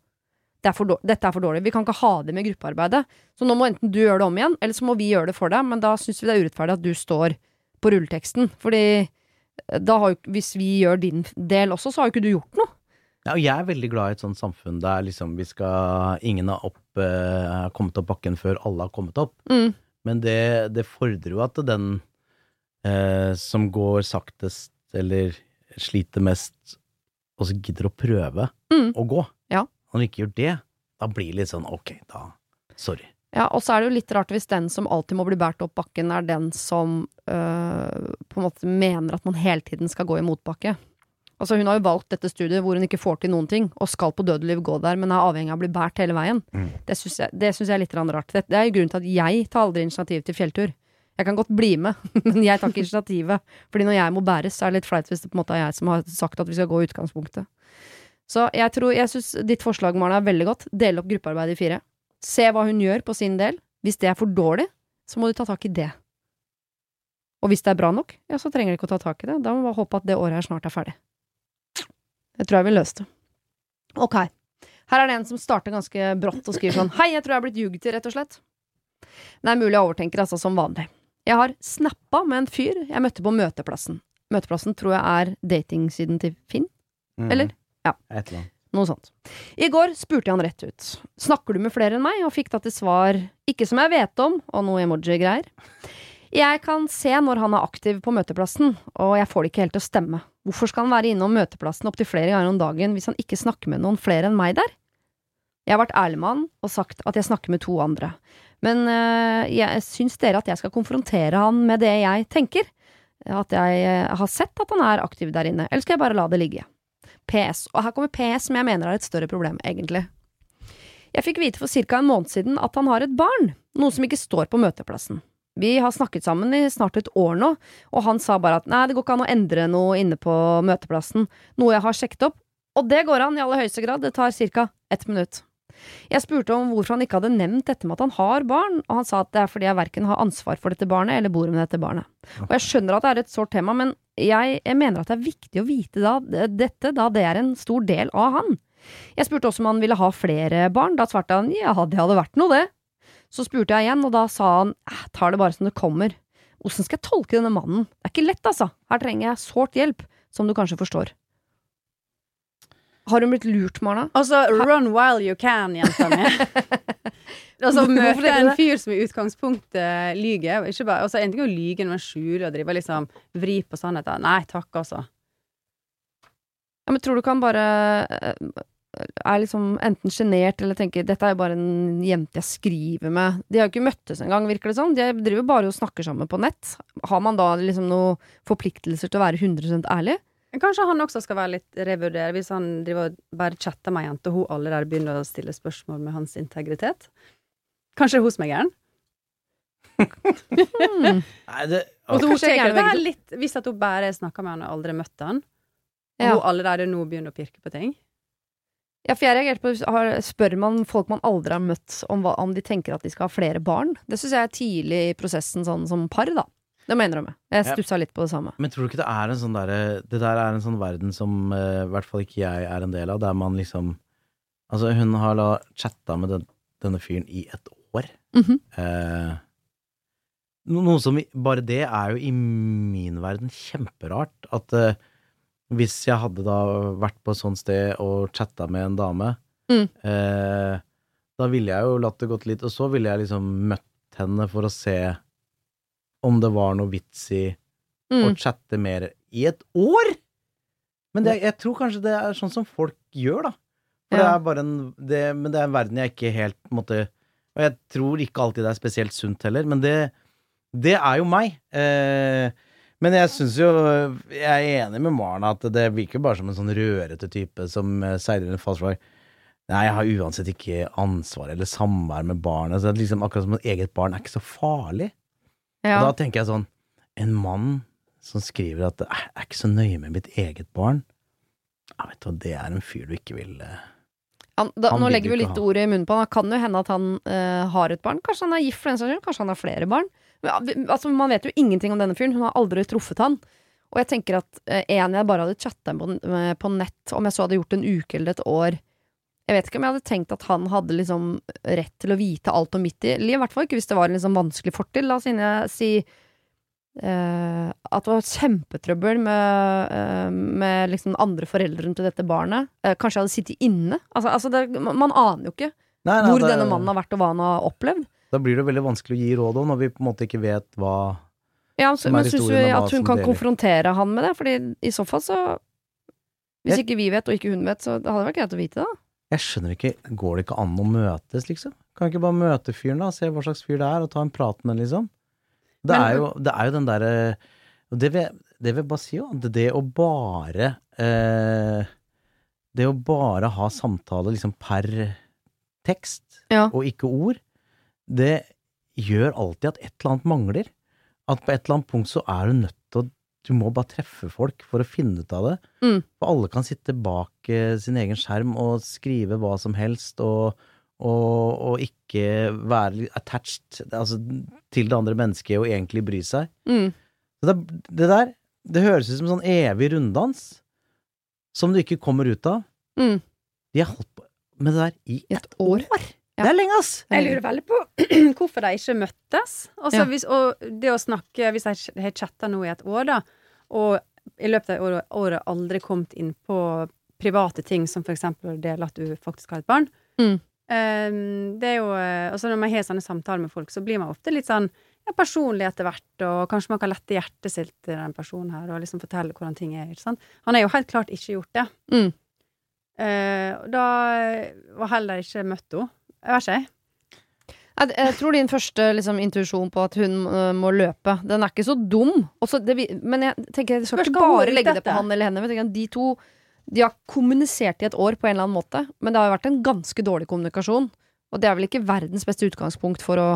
det er dette er for dårlig. Vi kan ikke ha det med gruppearbeidet. Så nå må enten du gjøre det om igjen, eller så må vi gjøre det for deg. Men da syns vi det er urettferdig at du står på rulleteksten. Fordi eh, har hvis vi gjør din del også, så har jo ikke du gjort noe. Ja, og jeg er veldig glad i et sånt samfunn der liksom vi skal Ingen har opp, eh, kommet opp bakken før alle har kommet opp. Mm. Men det, det fordrer jo at den eh, som går saktest, eller sliter mest, også gidder å prøve Mm. å gå. Ja. Når du ikke gjør det, da blir det litt sånn ok, da Sorry. Ja, og så er det jo litt rart hvis den som alltid må bli båret opp bakken, er den som øh, på en måte mener at man hele tiden skal gå i motbakke. Altså Hun har jo valgt dette studiet hvor hun ikke får til noen ting, og skal på dødeliv gå der, men er avhengig av å bli båret hele veien. Mm. Det syns jeg, jeg er litt rart. Det, det er grunnen til at jeg tar aldri initiativ til fjelltur. Jeg kan godt bli med, men jeg tar ikke initiativet. Fordi når jeg må bæres, så er det litt flaut hvis det på en måte er jeg som har sagt at vi skal gå i utgangspunktet. Så jeg tror, jeg syns ditt forslag, Marna, er veldig godt. Dele opp gruppearbeidet i fire. Se hva hun gjør på sin del. Hvis det er for dårlig, så må du ta tak i det. Og hvis det er bra nok, ja, så trenger du ikke å ta tak i det. Da må vi bare håpe at det året her snart er ferdig. Det tror jeg vil løse det. Ok. Her er det en som starter ganske brått og skriver sånn Hei, jeg tror jeg er blitt ljugd til, rett og slett. Det er mulig jeg overtenker, altså, som vanlig. Jeg har snappa med en fyr jeg møtte på Møteplassen. Møteplassen tror jeg er datingsiden til Finn. Mm. Eller? Ja. Et eller annet. Noe sånt. I går spurte jeg han rett ut. Snakker du med flere enn meg? Og fikk da til svar ikke som jeg vet om, og noe emoji-greier. Jeg kan se når han er aktiv på møteplassen, og jeg får det ikke helt til å stemme. Hvorfor skal han være innom møteplassen opptil flere ganger om dagen hvis han ikke snakker med noen flere enn meg der? Jeg har vært ærlig med han og sagt at jeg snakker med to andre. Men øh, jeg syns dere at jeg skal konfrontere han med det jeg tenker? At jeg øh, har sett at han er aktiv der inne, eller skal jeg bare la det ligge? PS. Og her kommer PS, som jeg mener er et større problem, egentlig. Jeg fikk vite for ca. en måned siden at han har et barn, noe som ikke står på møteplassen. Vi har snakket sammen i snart et år nå, og han sa bare at nei, det går ikke an å endre noe inne på møteplassen, noe jeg har sjekket opp, og det går an i aller høyeste grad, det tar ca. ett minutt. Jeg spurte om hvorfor han ikke hadde nevnt dette med at han har barn, og han sa at det er fordi jeg verken har ansvar for dette barnet eller bor med dette barnet. Og jeg skjønner at det er et sårt tema, men jeg, jeg mener at det er viktig å vite da, dette, da det er en stor del av han. Jeg spurte også om han ville ha flere barn, da svarte han ja, det hadde vært noe, det. Så spurte jeg igjen, og da sa han eh, tar det bare som det kommer. Åssen skal jeg tolke denne mannen? Det er ikke lett, altså. Her trenger jeg sårt hjelp, som du kanskje forstår. Har hun blitt lurt, Marna? Altså, run while you can, jenta mi. altså, møte en fyr som i utgangspunktet. Ikke bare, altså, en ting er å lyge, men skjule og drive liksom vri på sannheten. Nei takk, altså. Ja, men tror du ikke han bare eh, er liksom enten sjenert eller tenker 'dette er jo bare en jente jeg skriver med'. De har jo ikke møttes engang, virker det som. De driver jo bare og snakker sammen på nett. Har man da liksom noen forpliktelser til å være 100% ærlig? Kanskje han også skal være litt revurdere, hvis han driver og bare chatter med ei jente, og hun allerede begynner å stille spørsmål med hans integritet. Kanskje hun som er gæren? Hmm. Hvis at hun bare snakker med han og aldri møtte han, og Ja. hun allerede nå begynner å pirke på ting. Ja, for jeg reagerte på har, Spør man folk man aldri har møtt om, hva, om de tenker at de skal ha flere barn? Det syns jeg er tidlig i prosessen sånn som par, da. Det mener jeg med. Jeg stussa litt på det samme. Men tror du ikke det er en sånn derre Det der er en sånn verden som eh, i hvert fall ikke jeg er en del av, der man liksom Altså, hun har da chatta med den, denne fyren i et år. Mm -hmm. uh, noe som Bare det er jo i min verden kjemperart. At eh, hvis jeg hadde da vært på et sånt sted og chatta med en dame, Mm. eh, da ville jeg jo latt det gått litt, og så ville jeg liksom møtt henne for å se om det var noe vits i å Mm. chatte mer i et år! Men det, jeg tror kanskje det er sånn som folk gjør, da. For det er bare en det, Men det er en verden jeg ikke helt måte Og jeg tror ikke alltid det er spesielt sunt heller, men det, det er jo meg. Eh, men jeg syns jo Jeg er enig med Marna at det virker bare som en sånn rørete type som eh, seiler under falsk flagg. Nei, jeg har uansett ikke ansvar eller samvær med barnet. Så det er liksom akkurat som et eget barn er ikke så farlig. Ja. Og da tenker jeg sånn En mann som skriver at jeg er ikke så nøye med mitt eget barn ja, vet du Det er en fyr du ikke vil eh, Han, da, Han nå legger vi litt ha. ord i munnen på han. Det kan jo hende at han uh, har et barn. Kanskje han er gift for den saks skyld. Kanskje han har flere barn. Altså, man vet jo ingenting om denne fyren. Hun har aldri truffet han. Og jeg tenker at eh, en jeg bare hadde chatta med på, nett, om jeg så hadde gjort en uke eller et år Jeg vet ikke om jeg hadde tenkt at han hadde liksom rett til å vite alt om mitt liv. I hvert fall ikke hvis det var en liksom vanskelig fortid. La oss si eh, at det var kjempetrøbbel med, eh, med liksom andre foreldrene til dette barnet. Eh, kanskje jeg hadde sittet inne. Altså, altså det, man, man aner jo ikke Nei, nei, hvor det- denne mannen har vært og hva han har opplevd. Da blir det veldig vanskelig å gi råd om, når vi på en måte ikke vet hva Ja, altså, Som er men syns du historien at hun kan deler. konfrontere han med det? Fordi i så fall så Hvis ikke vi vet, og ikke hun vet, så det hadde vært greit å vite det, da. Jeg skjønner ikke, går det ikke an å møtes, liksom? Kan ikke bare møte fyren, da? Se hva slags fyr det er, og ta en prat med ham, liksom? Det, Men- er, jo, det er jo den derre det, det vil jeg bare si, jo. Det, det å bare eh, Det å bare ha samtale liksom per tekst, Ja. og ikke ord, det gjør alltid at et eller annet mangler. At på et eller annet punkt så er du nødt til å Du må bare treffe folk for å finne ut av det. Mm. For alle kan sitte bak eh, sin egen skjerm og skrive hva som helst, og, og, og ikke være attached altså, til det andre mennesket og egentlig bry seg. Mm. Det, det der, det høres ut som en sånn evig runddans som du ikke kommer ut av. Mm. De har holdt på med det der i I et år. år. Det er lenge, ass! Jeg lurer veldig på hvorfor de ikke møttes. Altså, Ja. hvis, og det å snakke Hvis jeg har chatta nå i et år, da, og i løpet av året, året aldri kommet inn på private ting, som for eksempel det at du faktisk har et barn Mm. eh, Det er jo eh, Altså, når man har sånne samtaler med folk, så blir man ofte litt sånn ja, personlig etter hvert, og kanskje man kan lette hjertet sitt til den personen her, og liksom fortelle hvordan ting er. Ikke sant? Han har jo helt klart ikke gjort det. Mm. Uh, da var heller ikke møtt henne. Vet ikke, jeg. Tror din første liksom, intuisjon på at hun uh, må løpe, den er ikke så dum. Også, det, men jeg tenker jeg skal ikke bare legge legge det på han eller henne. Tenker De to de har kommunisert i et år på en eller annen måte, men det har jo vært en ganske dårlig kommunikasjon. Og det er vel ikke verdens beste utgangspunkt for å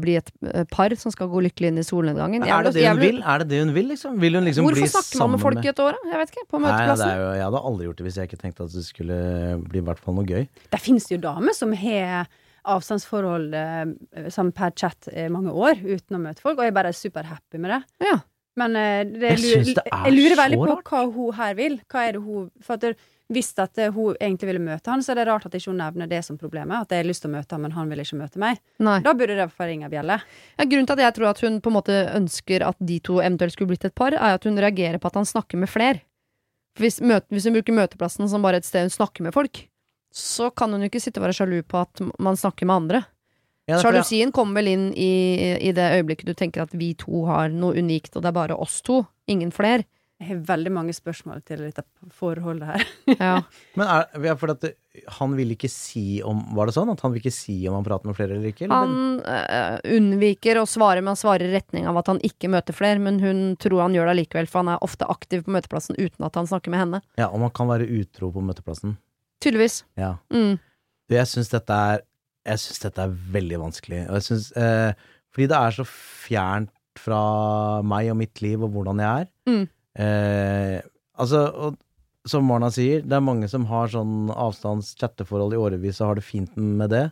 bli et øh, par som skal gå lykkelig inn i solnedgangen. Er det det hun vil? Er det det hun vil, liksom? Vil hun liksom bli Hvorfor snakker man med folk i et år, da? Jeg vet ikke. På Nei, det møteplassen? er jo, jeg hadde aldri gjort det hvis jeg ikke tenkte at det skulle bli i hvert fall noe gøy. Det finnes jo damer som har avstandsforhold sammen per chat i mange år uten å møte folk, og jeg bare er superhappy med det. Ja. Men eh, det, Jeg lurer, det er jeg lurer veldig på hva hun her vil. Hva er det hun For at det, hvis at eh, hun egentlig ville møte han, så er det rart at ikke hun nevner det som problemet. At jeg har lyst til å møte han, men han vil ikke møte meg. Nei. Da burde det få ringe bjelle. Ja, grunnen til at jeg tror at hun på en måte ønsker at de to eventuelt skulle blitt et par, er at hun reagerer på at han snakker med fler. Hvis, møte, hvis hun bruker møteplassen som bare et sted hun snakker med folk, så kan hun jo ikke sitte og være sjalu på at man snakker med andre. Ja, Sjalusien kommer vel inn i, i det øyeblikket du tenker at vi to har noe unikt, og det er bare oss to, ingen fler. Jeg har veldig mange spørsmål til dette forholdet her. Ja. Men er, ja, for at det, han vil ikke si om Var det sånn? At han vil ikke si om han prater med flere eller ikke? Eller? Han øh, unnviker å svare, men han svarer i retning av at han ikke møter flere, men hun tror han gjør det allikevel, for han er ofte aktiv på møteplassen uten at han snakker med henne. Ja, og man kan være utro på møteplassen. Tydeligvis. Ja. Mm. Du, Jeg syns dette er Jeg synes dette er veldig vanskelig. Og jeg synes, øh, fordi det er så fjernt fra meg og mitt liv og hvordan jeg er. Mm. Eh, altså, og som Marna sier, det er mange som har sånn avstands-chatteforhold i årevis og har det fint med det.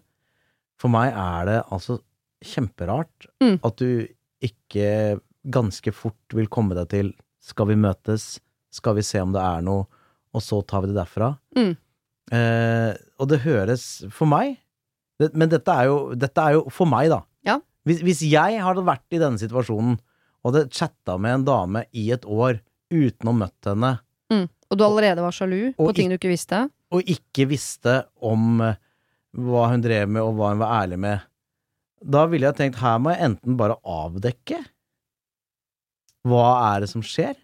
For meg er det altså kjemperart Mm. at du ikke ganske fort vil komme deg til Skal vi møtes? Skal vi se om det er noe? Og så tar vi det derfra. Mm. Eh, og det høres For meg Det, men dette er, jo, dette er jo for meg, da. Ja. Hvis, hvis jeg hadde vært i denne situasjonen og hadde chatta med en dame i et år uten å ha møtt henne, Mm. Og du allerede var sjalu på ting du ikke visste? og ikke visste om eh, hva hun drev med, og hva hun var ærlig med, da ville jeg tenkt her må jeg enten bare avdekke hva er det som skjer,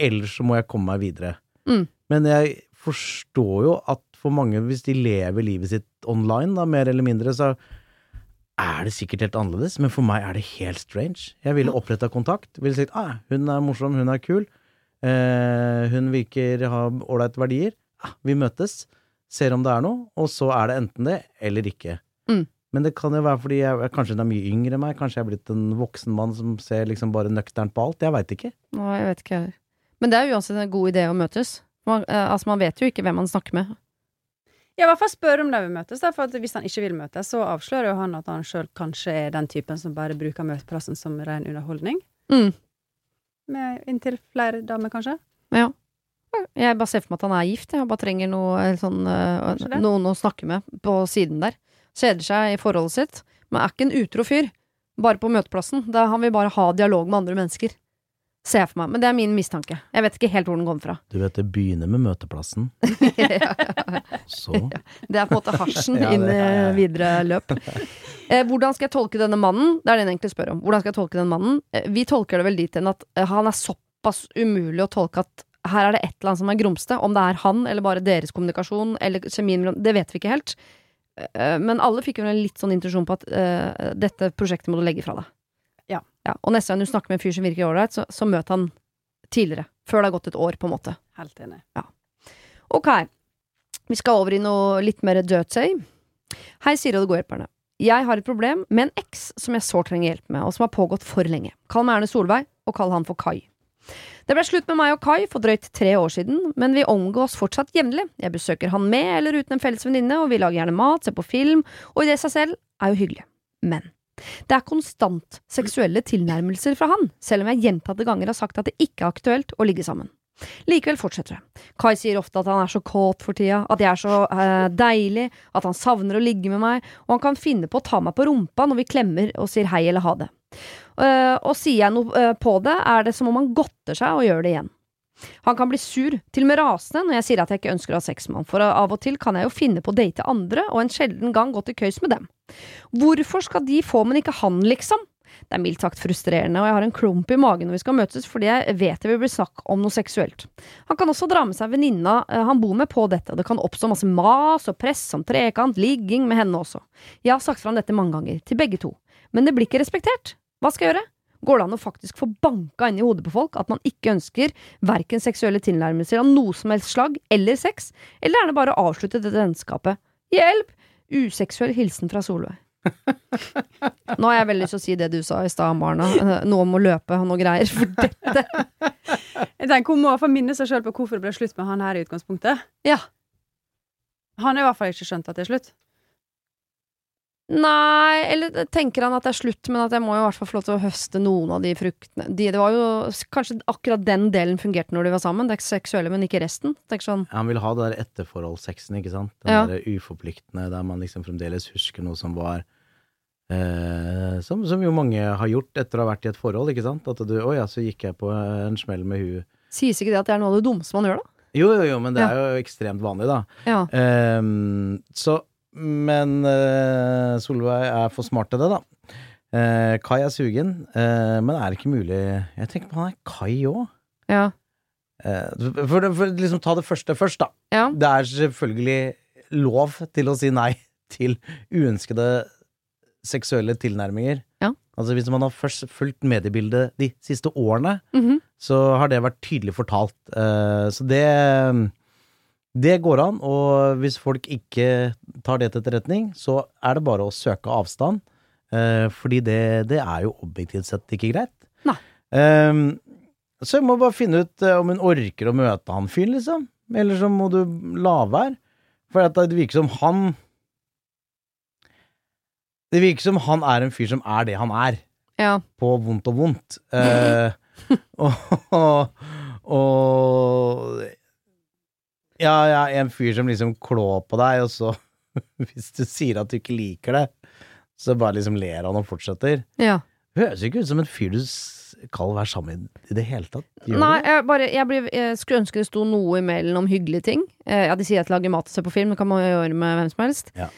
eller så må jeg komme meg videre. Mm. Men jeg forstår jo at for mange, hvis de lever livet sitt online, da, mer eller mindre, så er det sikkert helt annerledes, men for meg er det helt strange. Jeg ville oppretta kontakt, ville sagt ah, hun er morsom, hun er kul, hun virker å ha ålreite verdier, ah, vi møtes, ser om det er noe, og så er det enten det eller ikke. Mm. Men det kan jo være fordi jeg, kanskje hun er mye yngre enn meg, kanskje jeg er blitt en voksen mann som ser liksom bare nøkternt på alt, jeg veit ikke. Nei, jeg vet ikke heller. Men det er uansett en god idé å møtes. Man, eh, altså, man vet jo ikke hvem man snakker med. Ja, i hvert fall spør om de vil møtes. Da, for at hvis han ikke vil møtes, så avslører jo han at han sjøl kanskje er den typen som bare bruker møteplassen som ren underholdning. Mm. Med inntil flere damer, kanskje. Ja. Jeg bare ser for meg at han er gift. Jeg bare trenger noe, eh, sånn, eh, noen å snakke med på siden der. Kjeder seg i forholdet sitt, men er ikke en utro fyr. Bare på møteplassen. Da han vil bare ha dialog med andre mennesker. Ser jeg for meg. Men det er min mistanke. Jeg vet ikke helt hvor den kommer fra. Du vet, det begynner med møteplassen, så Det er på en måte hasjen Ja, inn i er- videre løp. Eh, hvordan skal jeg tolke denne mannen? Det er det han egentlig spør om. Hvordan skal jeg tolke denne mannen? Eh, vi tolker det vel dit hen at eh, han er såpass umulig å tolke at her er det et eller annet som er grumsete. Om det er han, eller bare deres kommunikasjon, eller kjemien Det vet vi ikke helt. Eh, men alle fikk jo en litt sånn intuisjon på at eh, dette prosjektet må du legge fra deg. Ja. Og neste gang du snakker med en fyr som virker ålreit, så, så møt han tidligere. Før det har gått et år, på en måte. Helt enig. Ok, vi skal over i noe litt mer dirty. Hei, Siri og de gode hjelperne. Jeg har et problem med en eks som jeg sårt trenger hjelp med, og som har pågått for lenge. Kall meg Erne Solveig, og kall han for Kai. Det ble slutt med meg og Kai for drøyt tre år siden, men vi omgås fortsatt jevnlig. Jeg besøker han med eller uten en felles venninne, og vi lager gjerne mat, ser på film, og i det seg selv er jo hyggelig. Men det er konstant seksuelle tilnærmelser fra han, selv om jeg gjentatte ganger har sagt at det ikke er aktuelt å ligge sammen. Likevel fortsetter det. Kai sier ofte at han er så kåt for tida, at jeg er så eh, deilig, at han savner å ligge med meg, og han kan finne på å ta meg på rumpa når vi klemmer og sier hei eller ha det. Uh, og sier jeg noe uh, på det, er det som om han godter seg og gjør det igjen. Han kan bli sur, til og med rasende, når jeg sier at jeg ikke ønsker å ha sex med han, for av og til kan jeg jo finne på å date andre, og en sjelden gang gå til køys med dem. Hvorfor skal de få, men ikke han, liksom? Det er mildt sagt frustrerende, og jeg har en klump i magen når vi skal møtes, fordi jeg vet det vil bli snakk om noe seksuelt. Han kan også dra med seg venninna eh, han bor med på dette, og det kan oppstå masse mas og press om trekant, ligging med henne også. Jeg har sagt fra om dette mange ganger, til begge to, men det blir ikke respektert. Hva skal jeg gjøre? Går det an å faktisk få banka inn i hodet på folk at man ikke ønsker verken seksuelle tilnærmelser av noe som helst slag, eller sex, eller er det bare å avslutte dette vennskapet? Hjelp! Useksuell hilsen fra Solveig. Nå har jeg veldig lyst til å si det du sa i stad, Marna. Noe om å løpe og noe greier. For dette Jeg tenker Hun må i hvert fall minne seg sjøl på hvorfor det ble slutt med han her i utgangspunktet. Ja. Han har i hvert fall ikke skjønt at det er slutt. Nei, eller tenker han at det er slutt, men at jeg må i hvert fall få lov til å høste noen av de fruktene. De, det var jo Kanskje akkurat den delen fungerte når de var sammen, det seksuelle, men ikke resten. Sånn Han vil ha det der etterforholdssexen, ikke sant? Den Ja. der uforpliktende, der man liksom fremdeles husker noe som var eh, som, som jo mange har gjort etter å ha vært i et forhold, ikke sant? At du Å ja, så gikk jeg på en smell med huet. Sies ikke det at det er noe av det dummeste man gjør, da? Jo, jo, jo, men det Ja. er jo ekstremt vanlig, da. Ja. Ehm, så Men uh, Solveig er for smart til det, da. Uh, Kai er sugen, uh, men er det ikke mulig Jeg tenker på han er Kai òg. Ja. For, for liksom ta det første først, da. ja. Det er selvfølgelig lov til å si nei til uønskede seksuelle tilnærminger. Ja. Altså Hvis man har først fulgt mediebildet de siste årene, Mhm. så har det vært tydelig fortalt. Så det Det går an, og hvis folk ikke tar det til etterretning, så er det bare å søke avstand. eh, fordi det, det er jo objektivt sett ikke greit. Nei. Eh, så jeg må bare finne ut eh, om hun orker å møte han fyren, liksom. Eller så må du la være. For at det virker som han Det virker som han er en fyr som er det han er ja. på vondt og vondt. Eh, og, og, og Ja, ja, en fyr som liksom klår på deg, og så hvis du sier at du ikke liker det, så bare liksom ler han og fortsetter. Ja. Høres ikke ut som en fyr du skal være sammen med i det hele tatt. Gjør Nei, jeg, bare, jeg, blir, jeg skulle ønske det sto noe imellom om hyggelige ting. Eh, ja, De sier at lager mat og ser på film, det kan man gjøre med hvem som helst. Ja.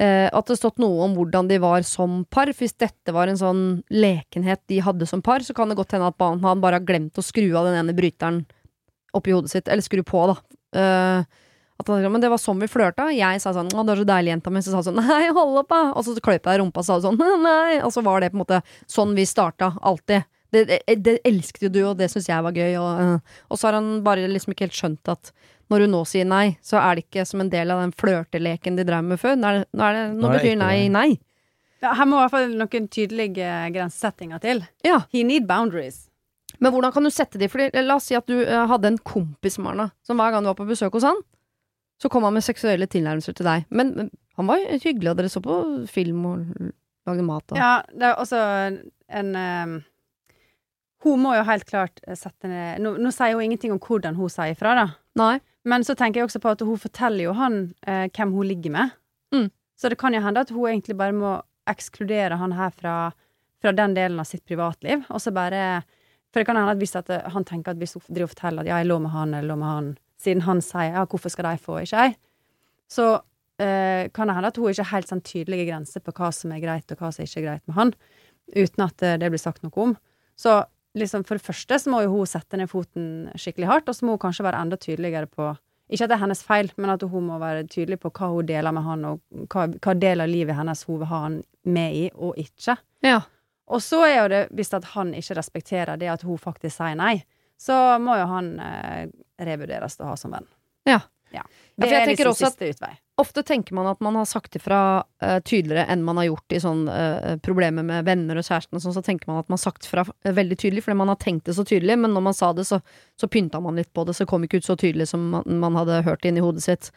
Eh, at det stått noe om hvordan de var som par. Hvis dette var en sånn lekenhet de hadde som par, så kan det godt hende at han bare har glemt å skru av den ene bryteren oppi hodet sitt. Eller skru på, da. Eh, at han, men det var sånn vi flørta. Jeg sa sånn 'Å, du er så deilig, jenta mi'. Så sa hun sånn 'Nei, hold opp, da'. Og så kløp jeg rumpa og sa sånn 'Nei'. Og så var det på en måte sånn vi starta. Alltid. Det, det, det elsket jo du, og det syns jeg var gøy. Og, øh. og så har han bare liksom ikke helt skjønt at når hun nå sier nei, så er det ikke som en del av den flørteleken de drev med før. Nå, er det, nå, er det, nå, Nå er betyr nei nei. nei. Ja, her må i hvert fall noen tydelige grensesettinger til. Ja. He need boundaries. Men hvordan kan du sette de? Fordi, la oss si at du øh, hadde en kompis, Marna, som hver gang du var på besøk hos han, så kom han med seksuelle tilnærmelser til deg. Men men han var jo hyggelig, og dere så på film og lagde mat og Ja, det er også en ehm, Hun må jo helt klart eh, sette ned Nå, nå sier hun ingenting om hvordan hun sier ifra, da. Nei. Men så tenker jeg også på at hun forteller jo han uh, hvem hun ligger med. Mm. Så det kan jo hende at hun egentlig bare må ekskludere han her fra, fra den delen av sitt privatliv, og så bare For det kan hende at hvis at eh, han tenker at hvis hun driver og forteller at ja, jeg lå med han, eller lå med han, siden han sier ja, hvorfor skal de få, ikke jeg, så eh, kan det hende at hun ikke har helt sånn tydelige grenser på hva som er greit, og hva som ikke er greit med han, uten at eh, det blir sagt noe om. Så liksom, for det første så må jo hun sette ned foten skikkelig hardt, og så må hun kanskje være enda tydeligere på Ikke at det er hennes feil, men at hun må være tydelig på hva hun deler med han, og hva, hva del av livet hennes hun vil ha han med i, og ikke. Ja. Og så er jo det, hvis at han ikke respekterer det at hun faktisk sier nei, så må jo han eh, revurderes til å ha som venn. Ja. ja. Det jeg er liksom siste utvei. Ofte tenker man at man har sagt ifra uh, tydeligere enn man har gjort i sånn uh, problemer med venner og kjæresten og sånn, så tenker man at man har sagt fra eh, veldig tydelig, fordi man har tenkt det så tydelig, men når man sa det, så, så pynta man litt på det, så kom ikke ut så tydelig som man, man hadde hørt det inni hodet sitt.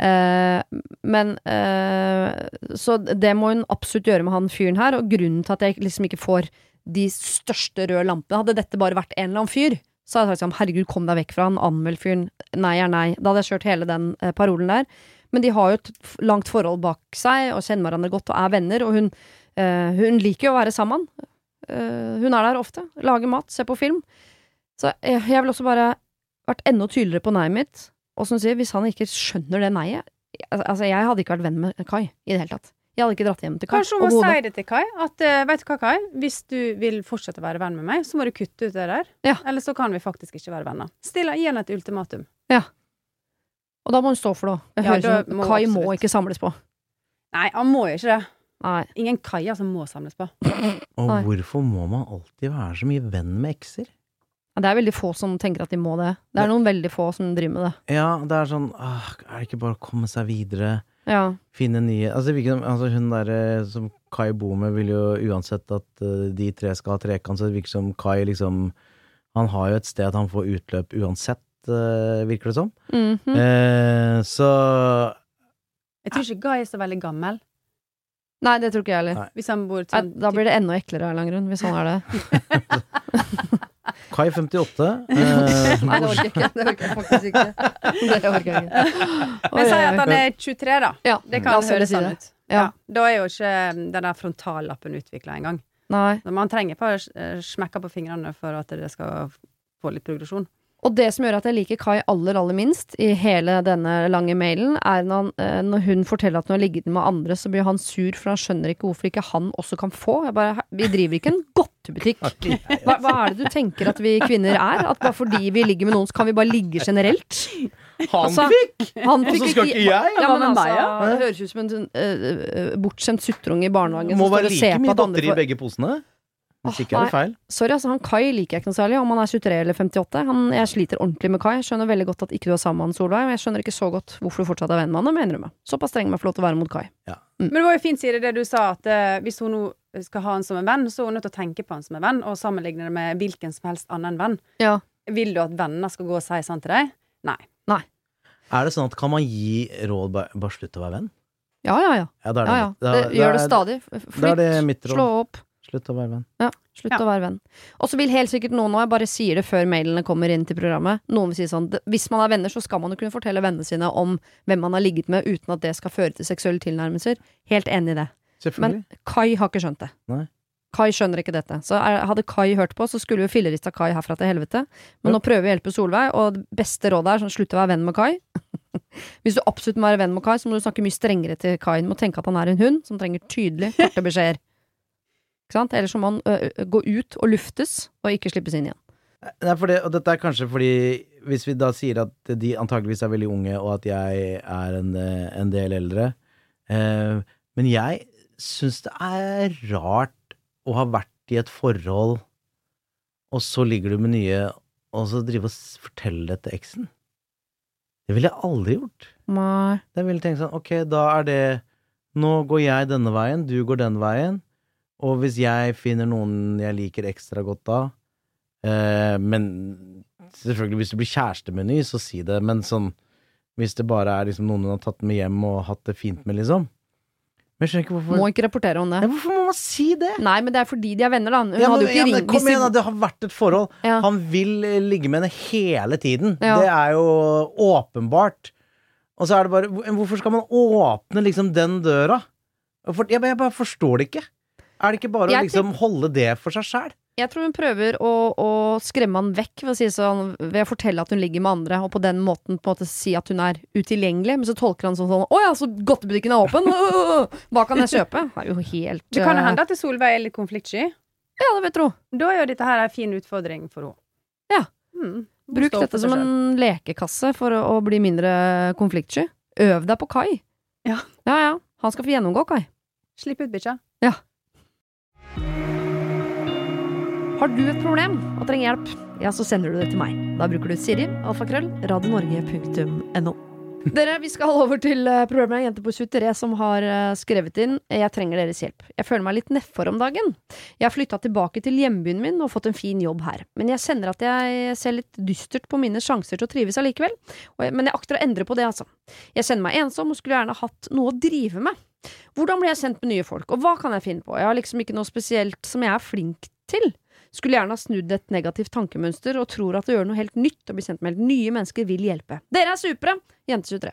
Eh, men uh, Så det må hun absolutt gjøre med han fyren her, og grunnen til at jeg liksom ikke får de største røde lampene Hadde dette bare vært en eller annen fyr, så hadde jeg sagt sånn herregud, kom deg vekk fra han, anmeld fyren, nei er nei. Da hadde jeg kjørt hele den uh, parolen der. Men de har jo et langt forhold bak seg, og kjenner hverandre godt og er venner, og hun, hun liker jo å være sammen. Hun er der ofte, lager mat, ser på film. Så jeg, jeg vil også bare vært enda tydeligere på nei-et mitt. Og som du sier, hvis han ikke skjønner det nei-et Altså, jeg hadde ikke vært venn med Kai i det hele tatt. Jeg hadde ikke dratt hjem til Kai. Kanskje hun må si det til Kai. At uh, vet du hva, Kai, hvis du vil fortsette å være venn med meg, så må du kutte ut det der. Ja. Eller så kan vi faktisk ikke være venner. Still, gi henne et ultimatum. Og da må hun stå for det. Ja, da som må Kai må ikke samles på. Nei, han må jo ikke det. Nei. Ingen Kai som må samles på. Og Nei. hvorfor må man alltid være så mye venn med ekser? Ja, Det er veldig få som tenker at de må det. Det er noen veldig få som driver med det. Ja, det er sånn ah, Er det ikke bare å komme seg videre? Ja. Finne nye Altså, altså Hun derre som Kai bor med, vil jo uansett at uh, de tre skal ha trekant, så det virker som Kai liksom Han har jo et sted han får utløp uansett, uh, virker det som. Mm -hmm. uh, så Jeg tror ikke Guy er så veldig gammel. Nei, det tror ikke jeg heller. Nei. Hvis han bor til, sånn Da blir det enda eklere av en eller annen grunn, hvis han er det. Kai 58 eh, Nei, det orker jeg ikke. Det orker jeg faktisk ikke. Det orker jeg ikke. Men si at han er 23, da. Ja, Det kan høres sånn ut. Ja. Ja. Da er jo ikke den der frontallappen utvikla engang. Man trenger bare eh, smekke på fingrene for at det skal få litt progresjon. Og det som gjør at jeg liker Kai aller, aller minst i hele denne lange mailen, er når, han, eh, når hun forteller at hun har ligget med andre, så blir han sur, for han skjønner ikke hvorfor ikke han også kan få. Jeg bare, vi driver ikke en godtebutikk. Hva, hva er det du tenker at vi kvinner er? At bare fordi vi ligger med noen, så kan vi bare ligge generelt? Han Altså, fikk! Han Og så skal ikke jeg? Ja, men altså, meg, ja? det høres ut som en uh, bortskjemt suttrunge i barnehagen Må som være like mye godteri i begge posene. Hvis ikke er det feil. Sorry, altså, han Kai liker jeg ikke noe særlig, om han er 23 eller 58. Han, jeg sliter ordentlig med Kai. Jeg skjønner veldig godt at ikke du er sammen med han, Solveig, men jeg skjønner ikke så godt hvorfor du fortsatt er venn med han, det må jeg innrømme. Såpass streng med jeg få lov til å være mot Kai. Men det var jo fint, Siri, det du sa, at uh, hvis hun nå skal ha han som en venn, så er hun nødt til å tenke på han som en venn, og sammenligne det med hvilken som helst annen venn. Ja. Vil du at venner skal gå og si sånn til deg? Nei. Er det sånn at kan man gi råd bare, slutt å være venn? Ja, ja, ja. Ja, det er ja, det, ja. Det, gjør det stadig. Flytt, det slå opp. Slutt å være venn. Slutt Ja. å være venn. Og så vil helt sikkert noen, og jeg bare sier det før mailene kommer inn til programmet, noen vil si sånn Hvis man er venner, så skal man jo kunne fortelle vennene sine om hvem man har ligget med, uten at det skal føre til seksuelle tilnærmelser. Helt enig i det. Men Kai har ikke skjønt det. Nei. Kai skjønner ikke dette. Så er, hadde Kai hørt på, så skulle jo fillerista Kai herfra til helvete. Men Ja. nå prøver vi å hjelpe Solveig, og det beste rådet er sånn slutt å være venn med Kai. Hvis du absolutt må være venn med Kai, så må du snakke mye strengere til Kai. Du må tenke at han er en hund som trenger tydelige, korte beskjeder. Ellers så må han ø, ø, gå ut og luftes, og ikke slippes inn igjen. Nei, for det, og dette er kanskje fordi Hvis vi da sier at de antageligvis er veldig unge, og at jeg er en, en del eldre eh, Men jeg syns det er rart å ha vært i et forhold, og så ligger du med nye, og så drive og fortelle det til eksen. Det ville jeg aldri gjort. Nei. Jeg ville tenkt sånn, ok, da er det Nå går jeg denne veien, du går den veien, og hvis jeg finner noen jeg liker ekstra godt da eh, Men selvfølgelig, hvis du blir kjæreste med en ny, så si det, men sånn Hvis det bare er liksom noen hun har tatt med hjem og hatt det fint med, liksom. Men jeg skjønner ikke hvorfor Må ikke rapportere om det. ja, Hvorfor må man si det? Nei, men det er fordi de er venner, da. Hun Ja, hadde jo ikke ja, men ringt kom igjen, da, det har vært et forhold. Ja. Han vil eh, ligge med henne hele tiden. Det er jo åpenbart. Og så er det bare Hvorfor skal man åpne liksom den døra? Jeg bare forstår det ikke. Er det ikke bare å Jeg liksom holde det for seg sjæl? Jeg tror hun prøver å, å skremme han vekk ved å, si sånn, ved å fortelle at hun ligger med andre, og på den måten på en måte si at hun er utilgjengelig. Men så tolker han sånn sånn Å ja, så godtebutikken er åpen! Hva kan jeg kjøpe? Det er jo helt Det kan jo eh, hende at Solveig er litt konfliktsky. Ja, det vet tro Da er jo dette her en fin utfordring for henne. Ja. Mm. Bruk dette som en lekekasse for å, å bli mindre konfliktsky. Øv deg på Kai. Ja. ja ja. Han skal få gjennomgå, Kai. Slipp ut bikkja. Har du et problem og trenger hjelp, ja, så sender du det til meg. Da bruker du Siri, alfakrøll, radionorge.no. Dere, vi skal over til problemet en Jente på 23 som har eh, skrevet inn Jeg trenger deres hjelp. Jeg føler meg litt nedfor om dagen. Jeg har flytta tilbake til hjembyen min og fått en fin jobb her. Men jeg kjenner at jeg ser litt dystert på mine sjanser til å trives allikevel. Men jeg akter å endre på det, altså. Jeg kjenner meg ensom og skulle gjerne hatt noe å drive med. Hvordan blir jeg kjent med nye folk, og hva kan jeg finne på? Jeg har liksom ikke noe spesielt som jeg er flink til. Skulle gjerne ha snudd et negativt tankemønster og tror at å gjøre noe helt nytt og bli kjent med helt nye mennesker vil hjelpe. Dere er supre! Jente 23.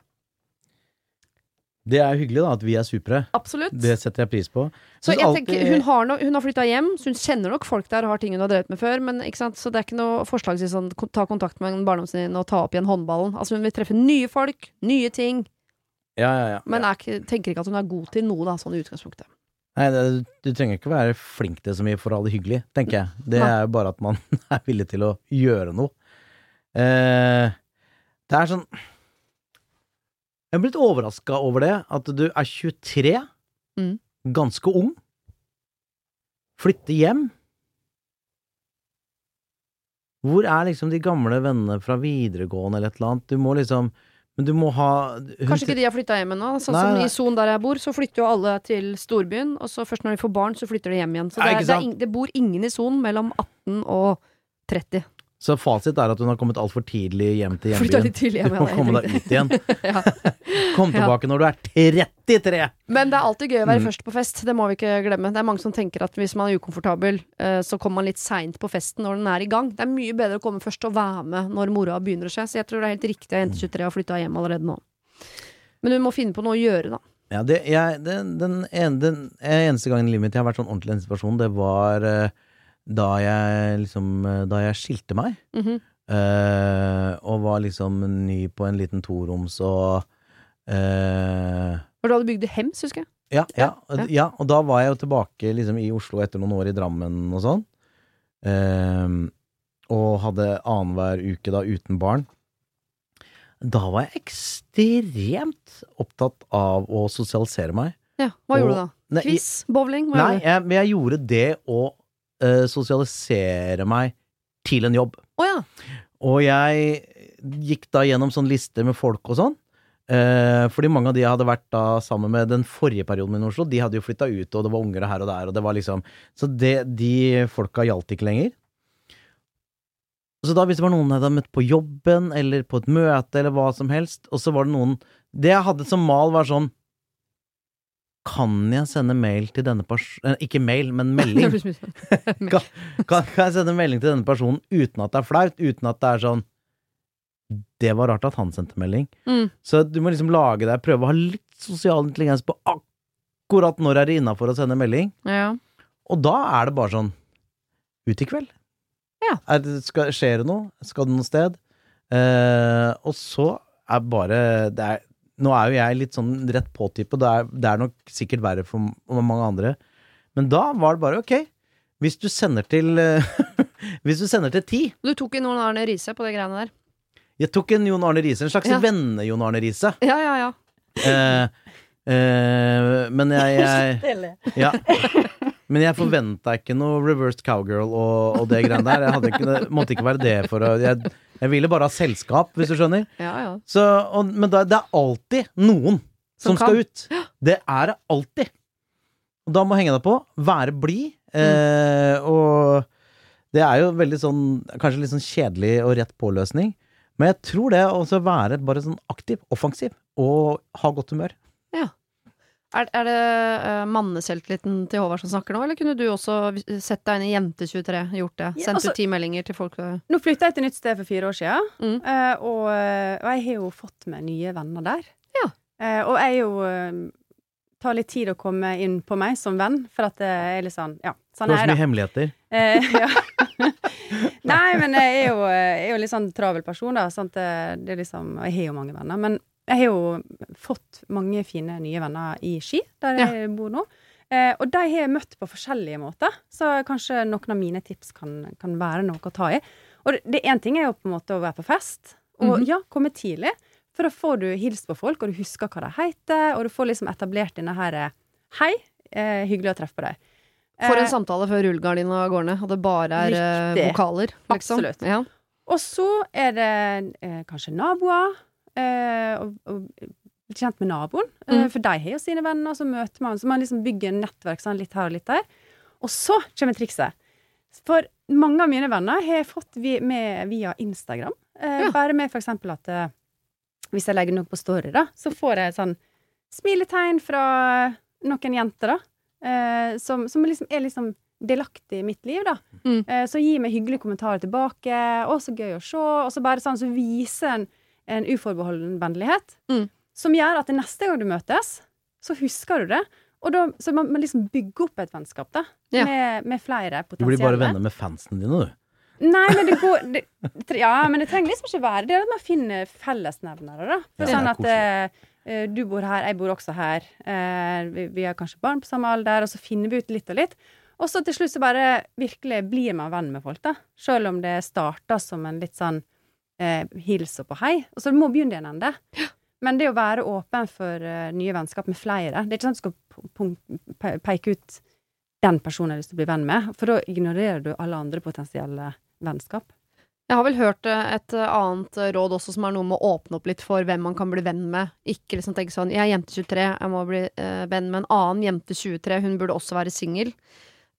Det er hyggelig da at vi er supre. Absolutt. Det setter jeg pris på. så jeg alltid- tenker, hun har, no, hun har flytta hjem, så hun kjenner nok folk der og har ting hun har drevet med før. Men? Så det er ikke noe forslag til sånn, ta kontakt med barndomsvenninnen og ta opp igjen håndballen. Altså Hun vil treffe nye folk, nye ting, Ja, ja, ja. men er ikke, tenker ikke at hun er god til noe, da, sånn i utgangspunktet. Nei, det, du trenger ikke være flink til så mye for å ha det hyggelig, tenker jeg. Det er jo bare at man er villig til å gjøre noe. Eh, det er sånn Jeg er blitt overraska over det, at du er 23, Mm. ganske ung, flytter hjem. Hvor er liksom de gamle vennene fra videregående eller et eller annet? Du må liksom Men du må ha Kanskje ikke de har flytta hjem ennå. Sånn som i Son der jeg bor, så flytter jo alle til storbyen. Og så først når de får barn, så flytter de hjem igjen. Så det, er, det, er det bor ingen i Son mellom 18 og 30. Så fasit er at hun har kommet altfor tidlig hjem til hjembyen. tidlig Du må ja, komme deg ut igjen. ja. Kom Ja. tilbake når du er 33! Men det er alltid gøy å være Mm. først på fest. Det må vi ikke glemme. Det er mange som tenker at hvis man er ukomfortabel, eh, så kommer man litt seint på festen når den er i gang. Det er mye bedre å komme først og være med når moroa begynner å skje. Så jeg tror det er helt riktig at jente 23 har flytta hjem allerede nå. Men hun må finne på noe å gjøre, da. Ja, det, jeg, den, den, en, den eneste gangen i livet mitt jeg har vært sånn ordentlig i en situasjon, det var eh, da jeg liksom Da jeg skilte meg. mm -hmm. uh, og var liksom ny på en liten toroms og eh, For du hadde bygd hems, husker jeg. ja, ja, Ja, ja. og da var jeg jo tilbake liksom, i Oslo etter noen år i Drammen og sånn. Eh, og hadde annenhver uke da uten barn. Da var jeg ekstremt opptatt av å sosialisere meg. Ja, Hva Og- gjorde du da? Quiz? Bowling? Hva Nei, jeg, men jeg gjorde det å eh, sosialisere meg til en jobb. Oh, ja. Og jeg gikk da gjennom sånn lister med folk og sånn. Eh, fordi mange av de jeg hadde vært da sammen med den forrige perioden min i Oslo, de hadde jo flytta ut, og det var unger her og der, og det var liksom Så det, de folka gjaldt ikke lenger. Så da hvis det var noen jeg hadde møtt på jobben, eller på et møte, eller hva som helst, og så var det noen Det jeg hadde som mal, var sånn kan jeg sende mail til denne personen Ikke mail, men melding. kan, kan, kan jeg sende melding til denne personen uten at det er flaut? Uten at det er sånn Det var rart at han sendte melding. Mm. Så du må liksom lage deg Prøve å ha litt sosial intelligens på akkurat når er det innafor å sende melding. Ja. Og da er det bare sånn Ut i kveld. Ja. Er skal, skjer det noe? Skal det noe sted? Eh, og så er bare det er, Nå er jo jeg litt sånn rett på-type, og det er, det er nok sikkert verre for m- mange andre. Men da var det bare ok. Hvis du sender til eh, Hvis du sender til ti Du tok inn Jon Arne Riise på de greiene der. Jeg tok en Jon Arne Riise, en slags Ja. venne-Jon Arne Riise. Ja, ja, ja. Eh, eh, men jeg, jeg Ja. Men jeg forventa ikke noe reversed cowgirl og, og det greiene der. Jeg hadde ikke, det måtte ikke være det for å jeg, jeg ville bare ha selskap, hvis du skjønner. ja, ja. Så, og, men da, det er alltid noen Som som, skal ut. Det er det alltid. Og da må henge deg på. Være blid. Eh, og det er jo veldig sånn Kanskje litt sånn kjedelig og rett på-løsning. Men jeg tror det å være bare sånn aktiv, offensiv, og ha godt humør. Er, er det uh, manneselvtilliten til Håvard som snakker nå, eller kunne du også sett deg inn i Jente23, gjort det? Ja, Sendt altså- ut ti meldinger til folk? øh, Nå flytta jeg til nytt sted for fire år siden, Mm. uh, og, eh, og jeg har jo fått meg nye venner der. Ja. Uh, og jeg jo uh, tar litt tid å komme inn på meg som venn, for at det er litt sånn Ja, sånn Du har så mye hemmeligheter. Eh. Nei, men jeg er jo, jeg er jo litt sånn travel person, da. Sant? Det, det er liksom, og jeg har jo mange venner. Men jeg har jo fått mange fine nye venner i Ski, der jeg bor nå. Eh, og de har jeg møtt på forskjellige måter, så kanskje noen av mine tips kan, kan være noe å ta i. Og det- én ting er jo på en måte å være på fest, og Mhm. ja, komme tidlig. For da får du hilst på folk, og du husker hva de heter, og du får liksom etablert denne her eh, Hei, eh, hyggelig å treffe på deg. For en Eh, samtale før rullegardina går ned, og det bare er Riktig. vokaler, liksom. Absolutt. Ja. Og så er det eh, kanskje naboer, eh, og, og bli kjent med naboen. Eh, Mm. for de har jo sine venner, så møter man, så man liksom bygger nettverk sånn litt her og litt der. Og så kommer trikset. For mange av mine venner har jeg fått vi, med via Instagram. Eh, Ja. Bare med eksempel at eh, hvis jeg legger noe på story, da, så får jeg sånn smiletegn fra noen jenter, da. Eh, som, som liksom er liksom delaktig i mitt liv, da. Mm. Eh, så gi meg hyggelige kommentarer tilbake. 'Å, så gøy å se.' Og så bare sånn, så viser en, en uforbeholden vennlighet. Mm. Som gjør at det neste gang du møtes, så husker du det. Og da, så man, man liksom bygger opp et vennskap, da. Ja. Med, med flere Du blir bare potensielle. venner med fansene dine, du. Nei, men det går det, Ja, men det trenger liksom ikke være det. er at man finner fellesnevnere, da. For Ja, sånn at eh, eh, du bor her, jeg bor også her. Eh, vi, har kanskje barn på samme alder, og så finner vi ut litt og litt. Og så til slutt så bare virkelig blir man venn med folk, da. Selv om det starter som en litt sånn eh, hils og på hei. Og så du må begynne i en ende. Men det å være åpen for uh, nye vennskap med flere Det er ikke sånn at du skal peke ut den personen jeg har lyst til å bli venn med, for da ignorerer du alle andre potensielle vennskap. Jeg har vel hørt eh, et eh, annet råd også, som er noe med å åpne opp litt for hvem man kan bli venn med. Ikke liksom tenke sånn 'jeg er jente 23, jeg må bli venn med en annen jente 23, hun burde også være singel'.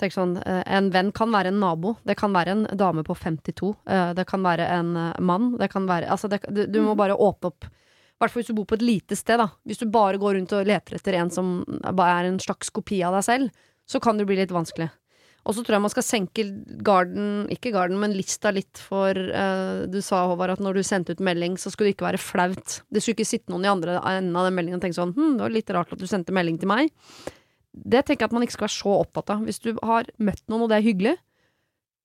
Tenk sånn, eh, En venn kan være en nabo, det kan være en dame på 52, eh, det kan være en eh, mann, det kan være Altså, det, du, du må bare åpne opp. I hvert fall hvis du bor på et lite sted, da. Hvis du bare går rundt og leter etter en som bare er en slags kopi av deg selv, så kan det bli litt vanskelig. Og så tror jeg man skal senke garden, ikke garden, men lista litt for uh, Du sa, Håvard, at når du sendte ut melding, så skulle det ikke være flaut. Det skulle ikke sitte noen i andre enden av den meldingen og tenke sånn Hm, det var litt rart at du sendte melding til meg. Det tenker jeg at man ikke skal være så opptatt av. Hvis du har møtt noen, og det er hyggelig,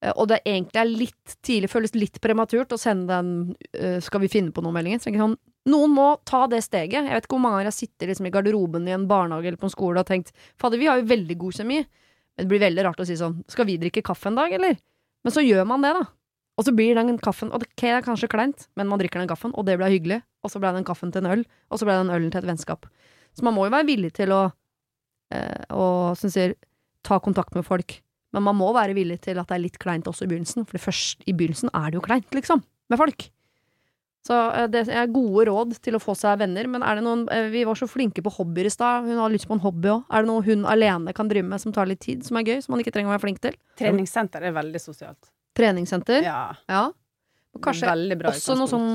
eh, og det egentlig er litt tidlig, føles litt prematurt å sende den eh, 'skal vi finne på noe'-meldingen. Så sånn, noen må ta det steget. Jeg vet ikke hvor mange ganger jeg sitter liksom i garderoben i en barnehage eller på en skole og tenkt 'fader, vi har jo veldig god kjemi'. Men det blir veldig rart å si sånn 'skal vi drikke kaffe en dag', eller? Men så gjør man det, da. Og så blir den kaffen Og det er kanskje kleint, men man drikker den kaffen, og det ble hyggelig. Og så ble den kaffen til en øl, og så ble den ølen til et vennskap. Så man må jo være villig til å eh, å, som sier, ta kontakt med folk. Men man må være villig til at det er litt kleint også i begynnelsen. For først, i begynnelsen er det jo kleint, liksom, med folk. Så eh, det er gode råd til å få seg venner. Men er det noen eh, Vi var så flinke på hobbyer i stad. Hun har lyst på en hobby òg. Er det noe hun alene kan drive med som tar litt tid, som er gøy? Som man ikke trenger å være flink til? Treningssenter er veldig sosialt. Treningssenter? Ja. Ja. Og Kanskje også noe sånn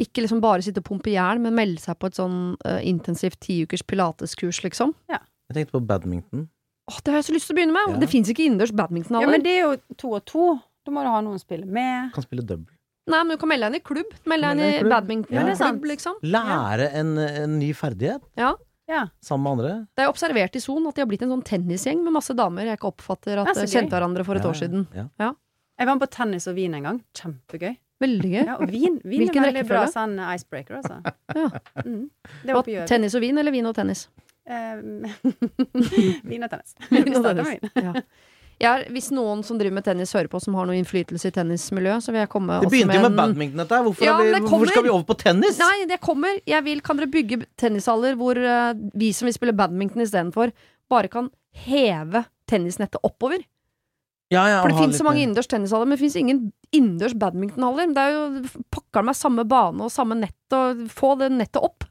ikke liksom bare sitte og pumpe jern, men melde seg på et sånn uh, intensivt tiukers pilateskurs, liksom. Jeg tenkte på badminton. Åh, det har jeg så lyst til å begynne med! Ja. Det fins ikke innendørs Ja, men det er jo to og to. Da må du ha noen å spille med. Kan spille double. Nei, men du kan melde deg inn i klubb. Melde deg inn i badmintonklubb, badminton. Ja, liksom. Lære en, en ny ferdighet Ja. Ja. sammen med andre. Det er observert i Son at de har blitt en sånn tennisgjeng med masse damer jeg ikke oppfatter at eh, kjente hverandre for et Ja, år siden. Ja. Jeg var med på tennis og vin en gang. Kjempegøy. Veldig gøy. Ja, og vin, vin Hvilken er veldig bra sånn icebreaker, altså. Ja. Mm. Det Gjøvik. tennis og vin, eller vin og tennis? Eh, vin og tennis. Vin og tennis. Ja. Er, hvis noen som driver med tennis hører på, som har noe innflytelse i tennismiljøet, så vil jeg komme Det begynte jo med med badminton, dette her. Hvorfor, Ja, vi, det hvorfor skal vi over på tennis? Nei, det kommer. Jeg vil, kan dere bygge tennishaller hvor uh, vi som vil spille badminton istedenfor, bare kan heve tennisnettet oppover? Ja, ja, For det finnes så mange innendørs tennishaller, men det finnes ingen innendørs badmintonhaller. Det er jo pakker meg samme bane og samme nett, og få det nettet opp.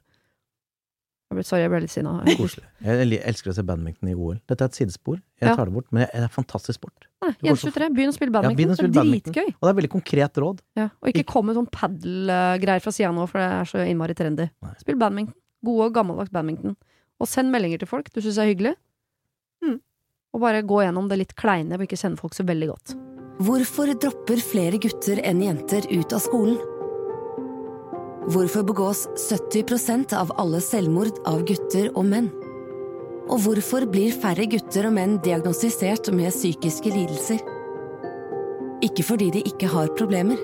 Jeg ble, sorry, jeg ble litt sinna. Koselig. Jeg elsker å se badminton i OL. Dette er et sidespor. Jeg tar det bort, men det er en fantastisk sport. Nei, Det går så- Jente 23, begynn å spille badminton. Ja, å spille det er badminton. dritgøy. Og det er veldig konkret råd. Ja, og ikke kom med sånn padel-greier fra sida nå, for det er så innmari trendy. Nei. Spill badminton. Gode, gammeldags badminton. Og send meldinger til folk du syns er hyggelig. Mm. Og bare gå gjennom det litt kleine, og ikke kjenne folk så veldig godt. Hvorfor dropper flere gutter enn jenter ut av skolen? Hvorfor begås 70% av alle selvmord av gutter og menn? Og hvorfor blir færre gutter og menn diagnostisert med psykiske lidelser? Ikke fordi de ikke har problemer,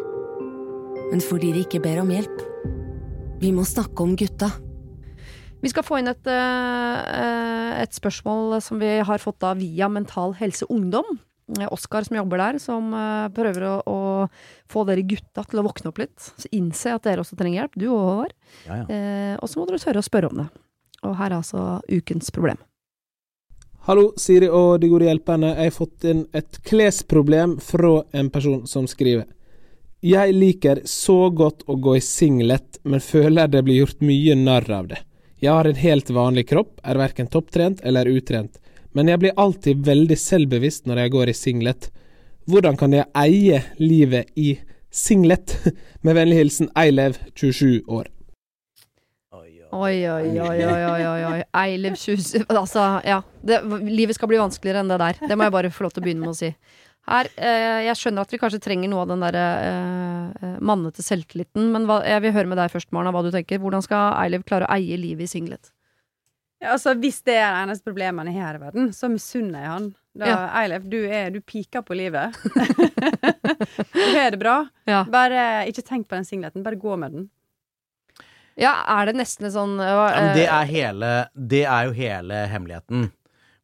men fordi de ikke ber om hjelp. Vi må snakke om gutta. Vi skal få inn et, eh, et spørsmål som vi har fått da via Mental Helse Ungdom. Oskar som jobber der, som eh, prøver å, å få dere gutta til å våkne opp litt. Så innse at dere også trenger hjelp, du og Håvard. Ja, ja. Eh, og så må dere tørre å spørre om det. Og her er altså ukens problem. Hallo, Siri og de gode hjelperne. Jeg har fått inn et klesproblem fra en person som skriver. Jeg liker så godt å gå i singlet, men føler det blir gjort mye narr av det. Jeg har en helt vanlig kropp, er verken topptrent eller utrent, men jeg blir alltid veldig selvbevisst når jeg går i singlet. Hvordan kan jeg eie livet i singlet? Med vennlig hilsen Eilev, 27 år. Oi, oi, oi, oi, oi, oi. Eilev Kjus Altså, ja. Det, livet skal bli vanskeligere enn det der. Det må jeg bare få lov til å begynne med å si. Her, eh, Jeg skjønner at vi kanskje trenger noe av den derre eh, eh, mannete selvtilliten, men hva, jeg vil høre med deg først, Marna, hva du tenker. Hvordan skal Eilev klare å eie livet i singlet? Ja, altså, hvis det er det eneste problemet han har her i verden, så misunner jeg han. Da, Ja. Eilef, du, er, du piker på livet. du har det bra. Ja. Bare ikke tenk på den singleten, bare gå med den. ja, er det nesten en sånn Ja, men det eh, er hele Det er jo hele hemmeligheten.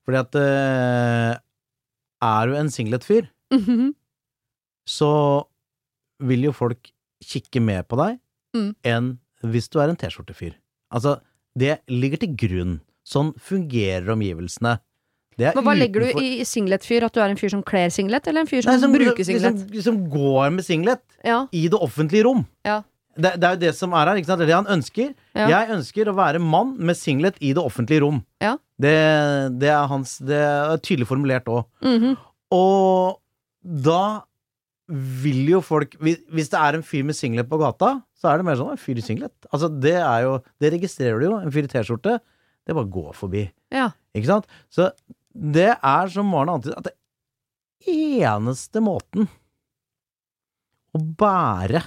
Fordi at eh, Er du en singlet-fyr, mhm. så vil jo folk kikke mer på deg Mm. enn hvis du er en T-skjorte-fyr. Altså, det ligger til grunn. Sånn fungerer omgivelsene. Det er Men hva legger du i singlet-fyr? At du er en fyr som kler singlet, eller en fyr som, Nei, bruker singlet? Som, som går med singlet Ja, i det offentlige rom. ja, Det, det er jo det som er her. ikke sant? Det er det han ønsker. Ja. Jeg ønsker å være mann med singlet i det offentlige rom. Ja. Det, det er hans Det er tydelig formulert òg. mhm. Og da vil jo folk hvis, hvis det er en fyr med singlet på gata, så er det mer sånn en fyr i singlet. Altså, det er jo Det registrerer du jo. En fyr i T-skjorte, det bare går forbi. ja. Ikke sant? Så det er som Maren antydet, at det eneste måten å bære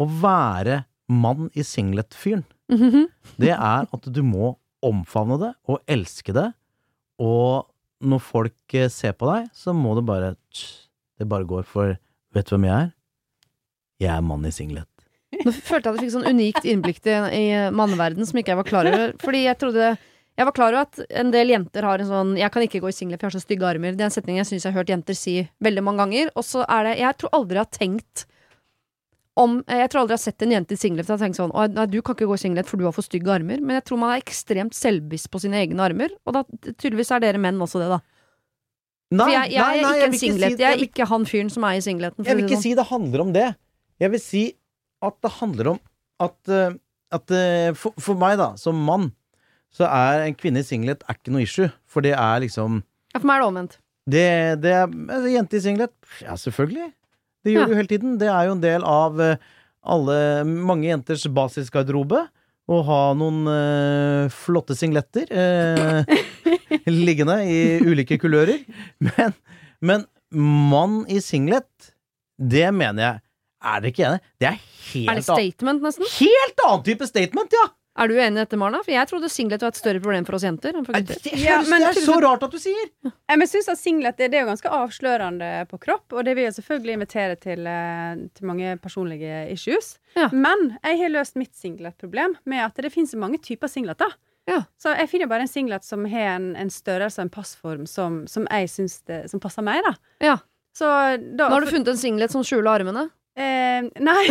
Å være mann i singlet-fyren, Mhm. det er at du må omfavne det og elske det, og når folk eh, ser på deg, så må du bare tss, Det bare går, for vet du hvem jeg er? Jeg er mann i singlet. Nå følte jeg at jeg fikk sånn unikt innblikk i, i manneverden som ikke jeg var klar over. Fordi jeg trodde Jeg var klar over at en del jenter har en sånn 'jeg kan ikke gå i singlet, for jeg har så stygge armer'. Det er en setning jeg syns jeg har hørt jenter si veldig mange ganger. Og så er det Jeg tror aldri jeg har tenkt om Jeg tror aldri jeg har sett en jente i singlet og tenkt sånn nei, du kan ikke gå i singlet, for du har for stygge armer'. Men jeg tror man er ekstremt selvbevisst på sine egne armer. Og da tydeligvis er dere menn også det, da. Nei, For jeg, jeg er ikke en singlet. si- jeg er vil- ikke han fyren som er i singleten. Jeg vil ikke si det handler om det. Jeg vil si at det handler om at, eh, at eh, for, for meg, da, som mann, så er en kvinne i singlet er ikke noe issue. For det er liksom Ja, for meg er det omvendt. Det, det er altså, Jente i singlet? Ja, selvfølgelig. Det gjør Ja. du hele tiden. Det er jo en del av, eh, alle, mange jenters basisgarderobe å ha noen eh, flotte singletter eh, liggende i ulike kulører. Men, men mann i singlet, det mener jeg Er dere ikke enig? Det er Er det helt, statement, nesten? helt annen type statement, ja! Er du enig i dette, Marna? For jeg trodde singlet var et større problem for oss jenter enn for Det, det, Ja, men det er så rart at du sier! Jeg men synes at singlet det, det er jo ganske avslørende på kropp, og det vil jeg selvfølgelig invitere til, eh, til mange personlige issues. Ja. Men jeg har løst mitt singlet-problem med at det finnes mange typer singleter. Ja. Så jeg finner bare en singlet som har en, en størrelse og en passform som, som jeg syns passer meg, da. Ja. Så da Nå har du funnet en singlet som skjuler armene. Eh, nei.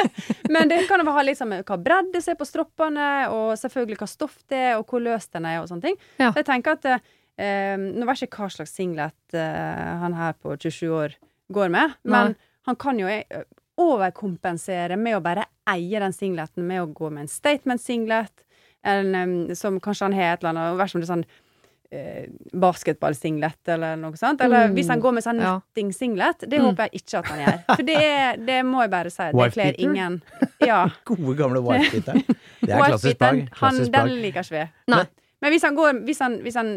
Men det kan jo ha litt sånn med hva bredde det er på stroppene, og selvfølgelig hva stoff det er, og hvor løs den er, og sånne ting. Ja. Så jeg tenker at eh, Nå vet jeg ikke hva slags singlet eh, han her på 27 år går med, men Nei. han kan jo eh, overkompensere med å bare eie den singleten med å gå med en statement-singlet, en, som kanskje han har et eller annet, og vær som det er sånn basketballsinglet eller noe sånt. Eller Mm. hvis han går med sånn netting-singlet. Det Mm. håper jeg ikke at han gjør. For det, er, det må jeg bare si. Det kler ingen. Ja. Gode, gamle wife-beateren. Det er klassisk plagg. Den liker ikke vi. Nei. Men hvis han, går, hvis, han, hvis han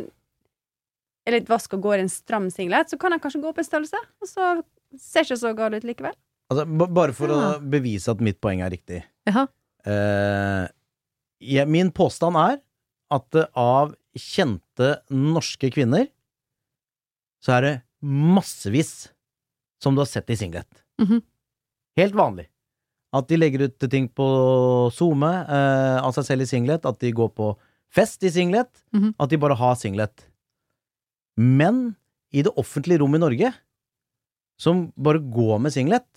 er litt vask og går i en stram singlet, så kan han kanskje gå opp en størrelse, og så ser ikke så gal ut likevel. Altså, bare for Ja. å bevise at mitt poeng er riktig. Jaha. Eh, jeg, min påstand er at av kjente norske kvinner så er det massevis som du har sett i singlet. Mhm. Helt vanlig. At de legger ut ting på SoMe eh, av seg selv i singlet, at de går på fest i singlet, Mhm. at de bare har singlet. Men i det offentlige rom i Norge, som bare går med singlet,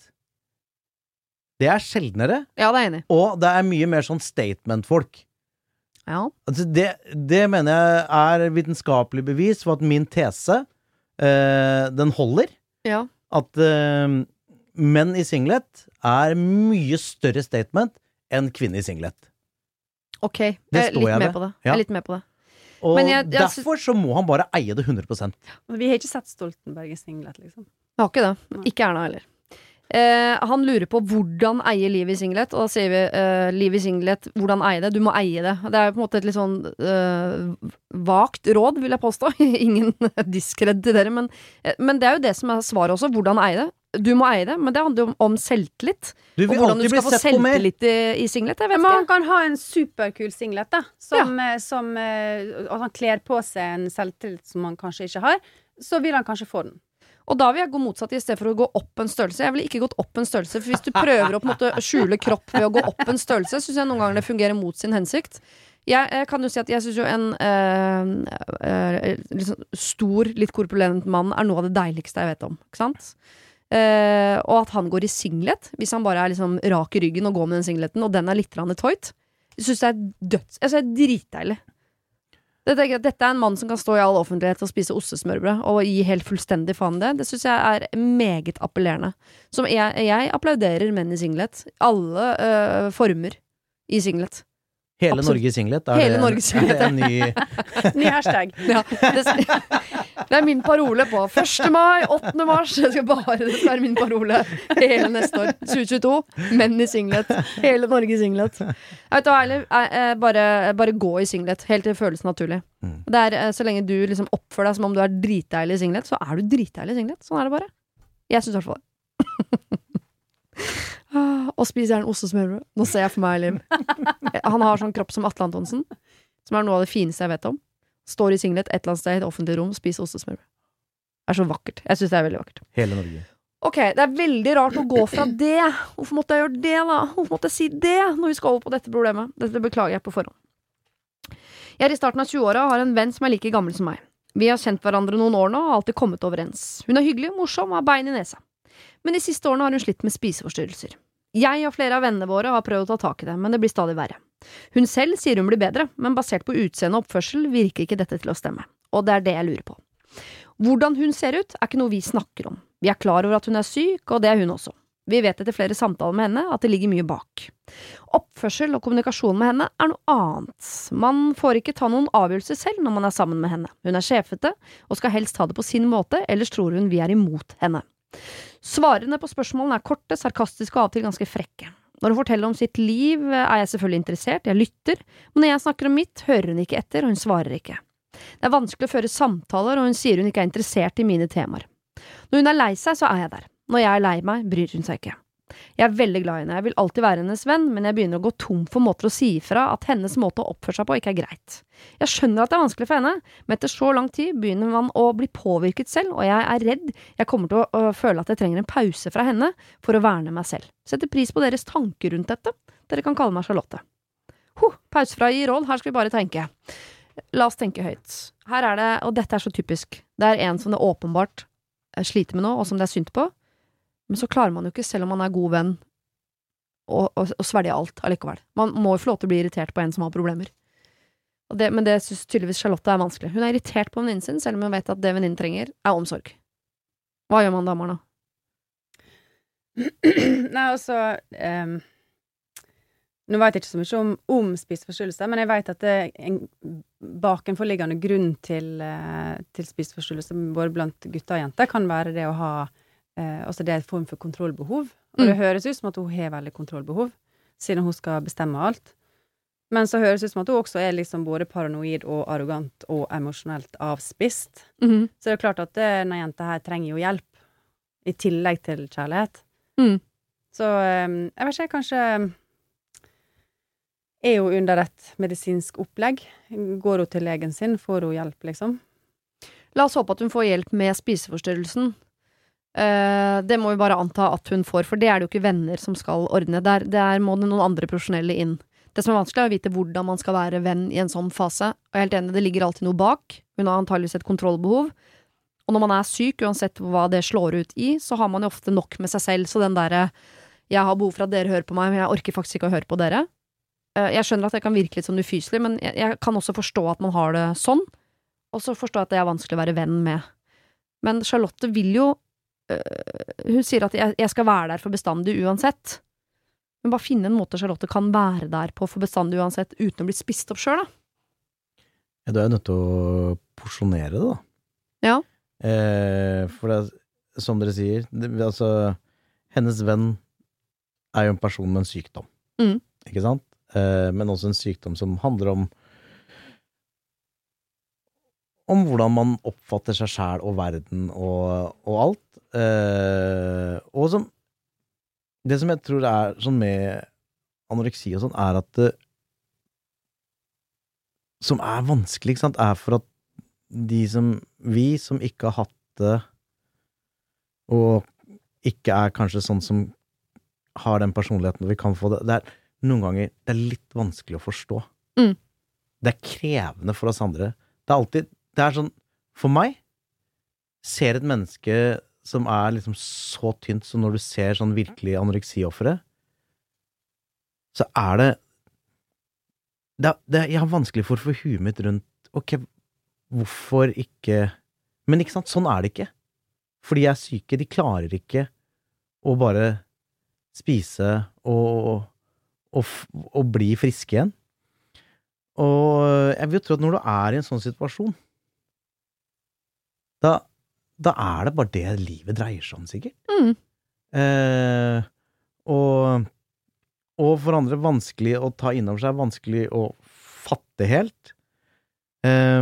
det er sjeldnere, Ja, det er og det er mye mer sånn statement-folk. Ja. Altså det, det mener jeg er vitenskapelig bevis for at min tese, eh, den holder. ja. At eh, menn i singlet er mye større statement enn kvinner i singlet. Ok. Jeg er jeg med på det. Ja. Jeg er litt med på det. Og Men jeg- jeg derfor så må han bare eie det 100 Vi har ikke sett Stoltenberg i singlet, liksom. Jeg har ikke det. Ikke Erna heller. Eh, han lurer på hvordan eie livet i singlet, og da sier vi eh, liv i singlet, hvordan eie det? Du må eie det. Det er på en måte et litt sånn eh, vagt råd, vil jeg påstå. Ingen diskred til dere, men, eh, men det er jo det som er svaret også. Hvordan eie det. Du må eie det, men det handler jo om, om selvtillit. Du Og hvordan du skal få selvtillit i, i singlet. Jeg vet Men han kan ha en superkul singlet, da. Som, ja. som eh, At han kler på seg en selvtillit som han kanskje ikke har. Så vil han kanskje få den. Og da vil jeg gå motsatt i stedet for å gå opp en størrelse. Jeg ville ikke gått opp en størrelse, for hvis du prøver å måte skjule kropp ved å gå opp en størrelse, syns jeg noen ganger det fungerer mot sin hensikt. Jeg, jeg kan jo si at jeg syns jo en øh, øh, sånn stor, litt korpulent mann er noe av det deiligste jeg vet om. Ikke sant? Uh, og at han går i singlet, hvis han bare er liksom rak i ryggen og går med den singleten, og den er litt tight, syns jeg er døds... Jeg synes det er dritdeilig. Det tenker Dette er en mann som kan stå i all offentlighet og spise ostesmørbrød og gi helt fullstendig faen det. Det syns jeg er meget appellerende. Som jeg, jeg applauderer menn i singlet. Alle øh, former i singlet. Hele Absolutt. Norge singlet. Er Hele det, Norge singlet, er det en ny Ny hashtag. Ja, det, det er min parole på 1. mai, 8. mars. Det skal bare det skal være min parole hele neste år. 2022. Menn i singlet. Hele Norge i singlet. Jeg vet hva, ærlig, eh, eh, bare, bare gå i singlet, helt til det føles naturlig. Mm. Det er, eh, så lenge du liksom oppfører deg som om du er dritdeilig i singlet, så er du dritdeilig i singlet. Sånn er det bare. Jeg syns i hvert fall det. Ah, Og spiser gjerne ostesmørbrød. Nå ser jeg for meg Liv. Han har sånn kropp som Atle Antonsen, som er noe av det fineste jeg vet om. Står i singlet et eller annet sted i et offentlig rom, spiser ost og smørbrød. Det er så vakkert. Jeg syns det er veldig vakkert. Hele Norge. Ok, det er veldig rart å gå fra det. Hvorfor måtte jeg gjøre det, da? Hvorfor måtte jeg si det når vi skal over på dette problemet? Dette beklager jeg på forhånd. Jeg er i starten av 20-åra og har en venn som er like gammel som meg. Vi har kjent hverandre noen år nå og har alltid kommet overens. Hun er hyggelig, morsom og har bein i nesa. Men de siste årene har hun slitt med spiseforstyrrelser. Jeg og flere av vennene våre har prøvd å ta tak i det, men det blir stadig verre. Hun selv sier hun blir bedre, men basert på utseende og oppførsel virker ikke dette til å stemme. Og det er det jeg lurer på. Hvordan hun ser ut, er ikke noe vi snakker om. Vi er klar over at hun er syk, og det er hun også. Vi vet etter flere samtaler med henne at det ligger mye bak. Oppførsel og kommunikasjon med henne er noe annet. Man får ikke ta noen avgjørelser selv når man er sammen med henne. Hun er sjefete og skal helst ta det på sin måte, ellers tror hun vi er imot henne. Svarene på spørsmålene er korte, sarkastiske og av og til ganske frekke. Når hun forteller om sitt liv, er jeg selvfølgelig interessert, jeg lytter, men når jeg snakker om mitt, hører hun ikke etter, og hun svarer ikke. Det er vanskelig å føre samtaler, og hun sier hun ikke er interessert i mine temaer. Når hun er lei seg, så er jeg der. Når jeg er lei meg, bryr hun seg ikke. Jeg er veldig glad i henne, jeg vil alltid være hennes venn, men jeg begynner å gå tom for måter å si ifra at hennes måte å oppføre seg på ikke er greit. Jeg skjønner at det er vanskelig for henne, men etter så lang tid begynner man å bli påvirket selv, og jeg er redd jeg kommer til å, føle at jeg trenger en pause fra henne for å verne meg selv. Setter pris på deres tanker rundt dette. Dere kan kalle meg Charlotte. Huh, pause fra å gi råd, her skal vi bare tenke. La oss tenke høyt. Her er det, og dette er så typisk, det er en som det åpenbart eh, sliter med noe, og som det er synd på, men så klarer man jo ikke, selv om man er god venn, å, å, å svelge alt allikevel. Man må jo få lov til å bli irritert på en som har problemer. Det, men det syns tydeligvis Charlotte er vanskelig. Hun er irritert på venninnen sin, selv om hun vet at det venninnen trenger, er omsorg. Hva gjør man da, Marna? Nei, altså um, Nå vet jeg ikke så mye om, om spiseforstyrrelser, men jeg vet at det er en bakenforliggende grunn til, uh, til spiseforstyrrelser både blant gutter og jenter kan være det å ha eh, Altså det er en form for kontrollbehov. Og det Mm. høres ut som at hun har veldig kontrollbehov, siden hun skal bestemme alt. Men så høres det ut som at hun også er liksom både paranoid og arrogant og emosjonelt avspist. Mhm. Så det er klart at denne jenta her trenger jo hjelp, i tillegg til kjærlighet. Mm. Så eh, jeg vet ikke, kanskje Er hun under et medisinsk opplegg? Går hun til legen sin? Får hun hjelp, liksom? La oss håpe at hun får hjelp med spiseforstyrrelsen. Eh, det må vi bare anta at hun får, for det er det jo ikke venner som skal ordne. Der, der må det noen andre profesjonelle inn. Det som er vanskelig, er å vite hvordan man skal være venn i en sånn fase. Og jeg er helt enig, det ligger alltid noe bak. Hun har antageligvis et kontrollbehov. Og når man er syk, uansett hva det slår ut i, så har man jo ofte nok med seg selv. Så den derre 'jeg har behov for at dere hører på meg, men jeg orker faktisk ikke å høre på dere'. uh, Jeg skjønner at det kan virke litt sånn ufyselig, men jeg, jeg kan også forstå at man har det sånn. Og så forstår jeg at det er vanskelig å være venn med. Men Charlotte vil jo Hun sier at jeg, jeg skal være der for bestandig uansett. Men bare finne en måte Charlotte kan være der på for bestandig uansett, uten å bli spist opp sjøl, da. Ja, du er nødt til å porsjonere det, da. Ja. Eh, for det, som dere sier, det, altså Hennes venn er jo en person med en sykdom, Mm. ikke sant? Eh, men også en sykdom som handler om om hvordan man oppfatter seg sjæl og verden og, og alt. Eh, og som Det som jeg tror er sånn med anoreksi og sånn, er at det, Som er vanskelig, ikke sant, er for at de som Vi som ikke har hatt det, og ikke er kanskje sånn som har den personligheten vi kan få det, det er noen ganger det er litt vanskelig å forstå. Mm. Det er krevende for oss andre. Det er alltid Det er sånn For meg ser et menneske som er liksom så tynt som når du ser sånn virkelig anoreksiofre, så er det det, det, Jeg har vanskelig for å få huet mitt rundt Ok, hvorfor ikke Men ikke sant, sånn er det ikke. For de er syke, de klarer ikke å bare spise og, og, og bli friske igjen. Og jeg vil jo tro at når du er i en sånn situasjon, da, da er det bare det livet dreier seg om, sikkert. Mm. Eh, og, og for andre vanskelig å ta inn over seg, vanskelig å fatte helt. Eh,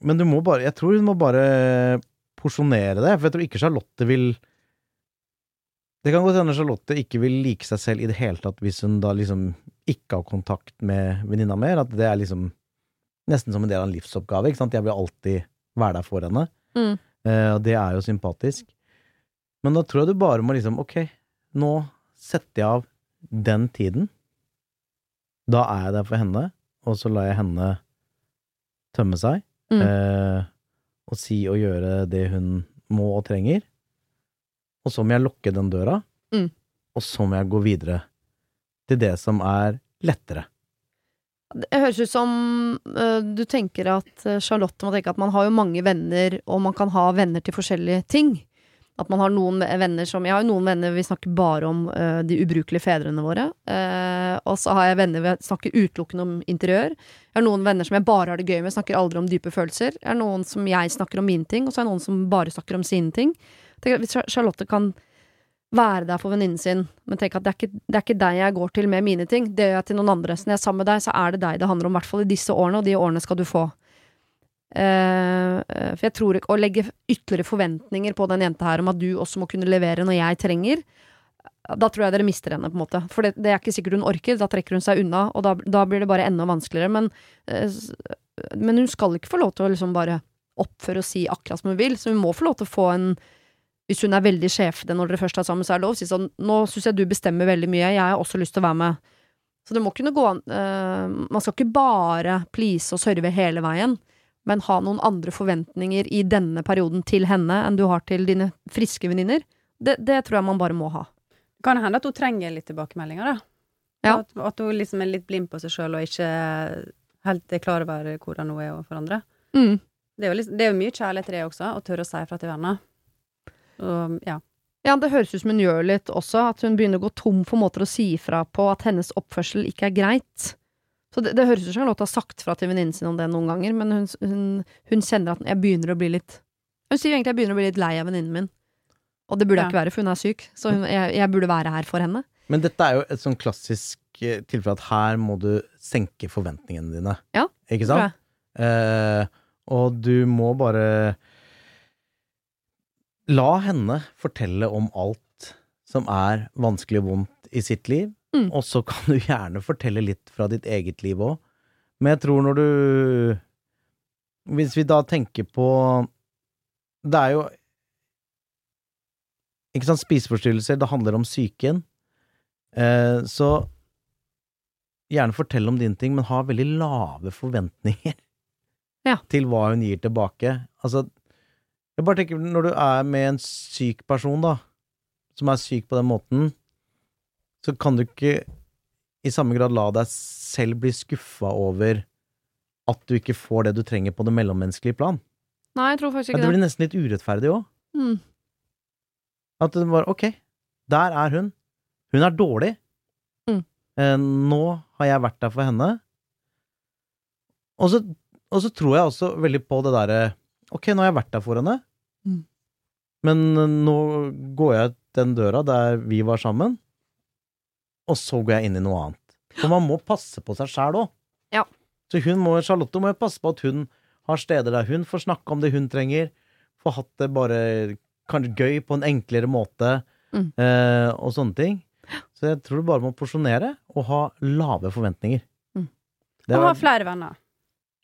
men du må bare Jeg tror hun må bare porsjonere det, for jeg tror ikke Charlotte vil Det kan godt hende Charlotte ikke vil like seg selv i det hele tatt hvis hun da liksom ikke har kontakt med venninna mer, at det er liksom nesten som en del av en livsoppgave, ikke sant? Jeg vil alltid være der for henne, Mm. Eh, og det er jo sympatisk. Men da tror jeg du bare må liksom, ok, nå setter jeg av den tiden. Da er jeg der for henne, og så lar jeg henne tømme seg, Mm. eh, og si og gjøre det hun må og trenger. Og så må jeg lukke den døra, Mm. og så må jeg gå videre til det som er lettere. Det høres ut som uh, du tenker at øh, Charlotte må tenke at man har jo mange venner, og man kan ha venner til forskjellige ting. At man har noen venner som Jeg har jo noen venner vi snakker bare om uh, de ubrukelige fedrene våre. Uh, og så har jeg venner vi snakker utelukkende om interiør. Jeg har noen venner som jeg bare har det gøy med, snakker aldri om dype følelser. Jeg har noen som jeg snakker om mine ting, og så er det noen som bare snakker om sine ting. Tenker Hvis Charlotte kan være der for venninnen sin, men tenke at det er, ikke, det er ikke deg jeg går til med mine ting, det gjør jeg til noen andre. Så når jeg er sammen med deg, så er det deg det handler om, i hvert fall i disse årene, og de årene skal du få. Eh, for jeg tror ikke Å legge ytterligere forventninger på den jenta her om at du også må kunne levere når jeg trenger, da tror jeg dere mister henne, på en måte. For det, det er ikke sikkert hun orker, da trekker hun seg unna, og da, da blir det bare enda vanskeligere. Men, uh, men hun skal ikke få lov til å liksom bare oppføre og si akkurat som hun vil, så hun må få lov til å få en Hvis hun er veldig sjefete når dere først er sammen, så er det lov å si sånn Nå syns jeg du bestemmer veldig mye, jeg har også lyst til å være med. Så det må kunne gå an uh, Man skal ikke bare please og serve hele veien, men ha noen andre forventninger i denne perioden til henne enn du har til dine friske venninner. Det, det tror jeg man bare må ha. Kan det hende at hun trenger litt tilbakemeldinger, da. Ja. At, at hun liksom er litt blind på seg sjøl og ikke helt er klar over hvordan hun er overfor andre. Mm. Det er jo, liksom, det er jo mye kjærlighet i det også, å tørre å si fra til venner. Og, ja. Ja, det høres ut som hun gjør litt også, at hun begynner å gå tom for måter å si ifra på at hennes oppførsel ikke er greit. Så det, det høres ut som Charlotte har sagt fra til venninnen sin om det noen ganger, men hun, hun, hun kjenner at jeg begynner å bli litt Hun sier egentlig jeg begynner å bli litt lei av venninnen min. Og det burde jeg Ja. ikke være, for hun er syk, så hun, jeg, jeg burde være her for henne. Men dette er jo et sånn klassisk eh, tilfelle at her må du senke forventningene dine. Ja, Ikke sant? Eh, og du må bare La henne fortelle om alt som er vanskelig og vondt i sitt liv, Mm. og så kan du gjerne fortelle litt fra ditt eget liv òg. Men jeg tror når du Hvis vi da tenker på Det er jo Ikke sant, spiseforstyrrelser, det handler om psyken. Eh, så gjerne fortell om dine ting, men ha veldig lave forventninger Ja. til hva hun gir tilbake. Altså, jeg bare tenker, når du er med en syk person, da, som er syk på den måten, så kan du ikke i samme grad la deg selv bli skuffa over at du ikke får det du trenger på det mellommenneskelige plan. Nei, jeg tror faktisk ikke det det. blir nesten litt urettferdig òg. Mm. At det bare Ok, der er hun. Hun er dårlig. Mm. Eh, nå har jeg vært der for henne. Og så, og så tror jeg også veldig på det derre Ok, nå har jeg vært der for henne. Men nå går jeg ut den døra der vi var sammen, og så går jeg inn i noe annet. For man må passe på seg sjæl òg. Ja. Så hun må, Charlotte må passe på at hun har steder der hun får snakke om det hun trenger, får hatt det bare kanskje gøy på en enklere måte, Mm. eh, og sånne ting. Så jeg tror du bare må porsjonere og ha lave forventninger. Mm. Og ha flere venner.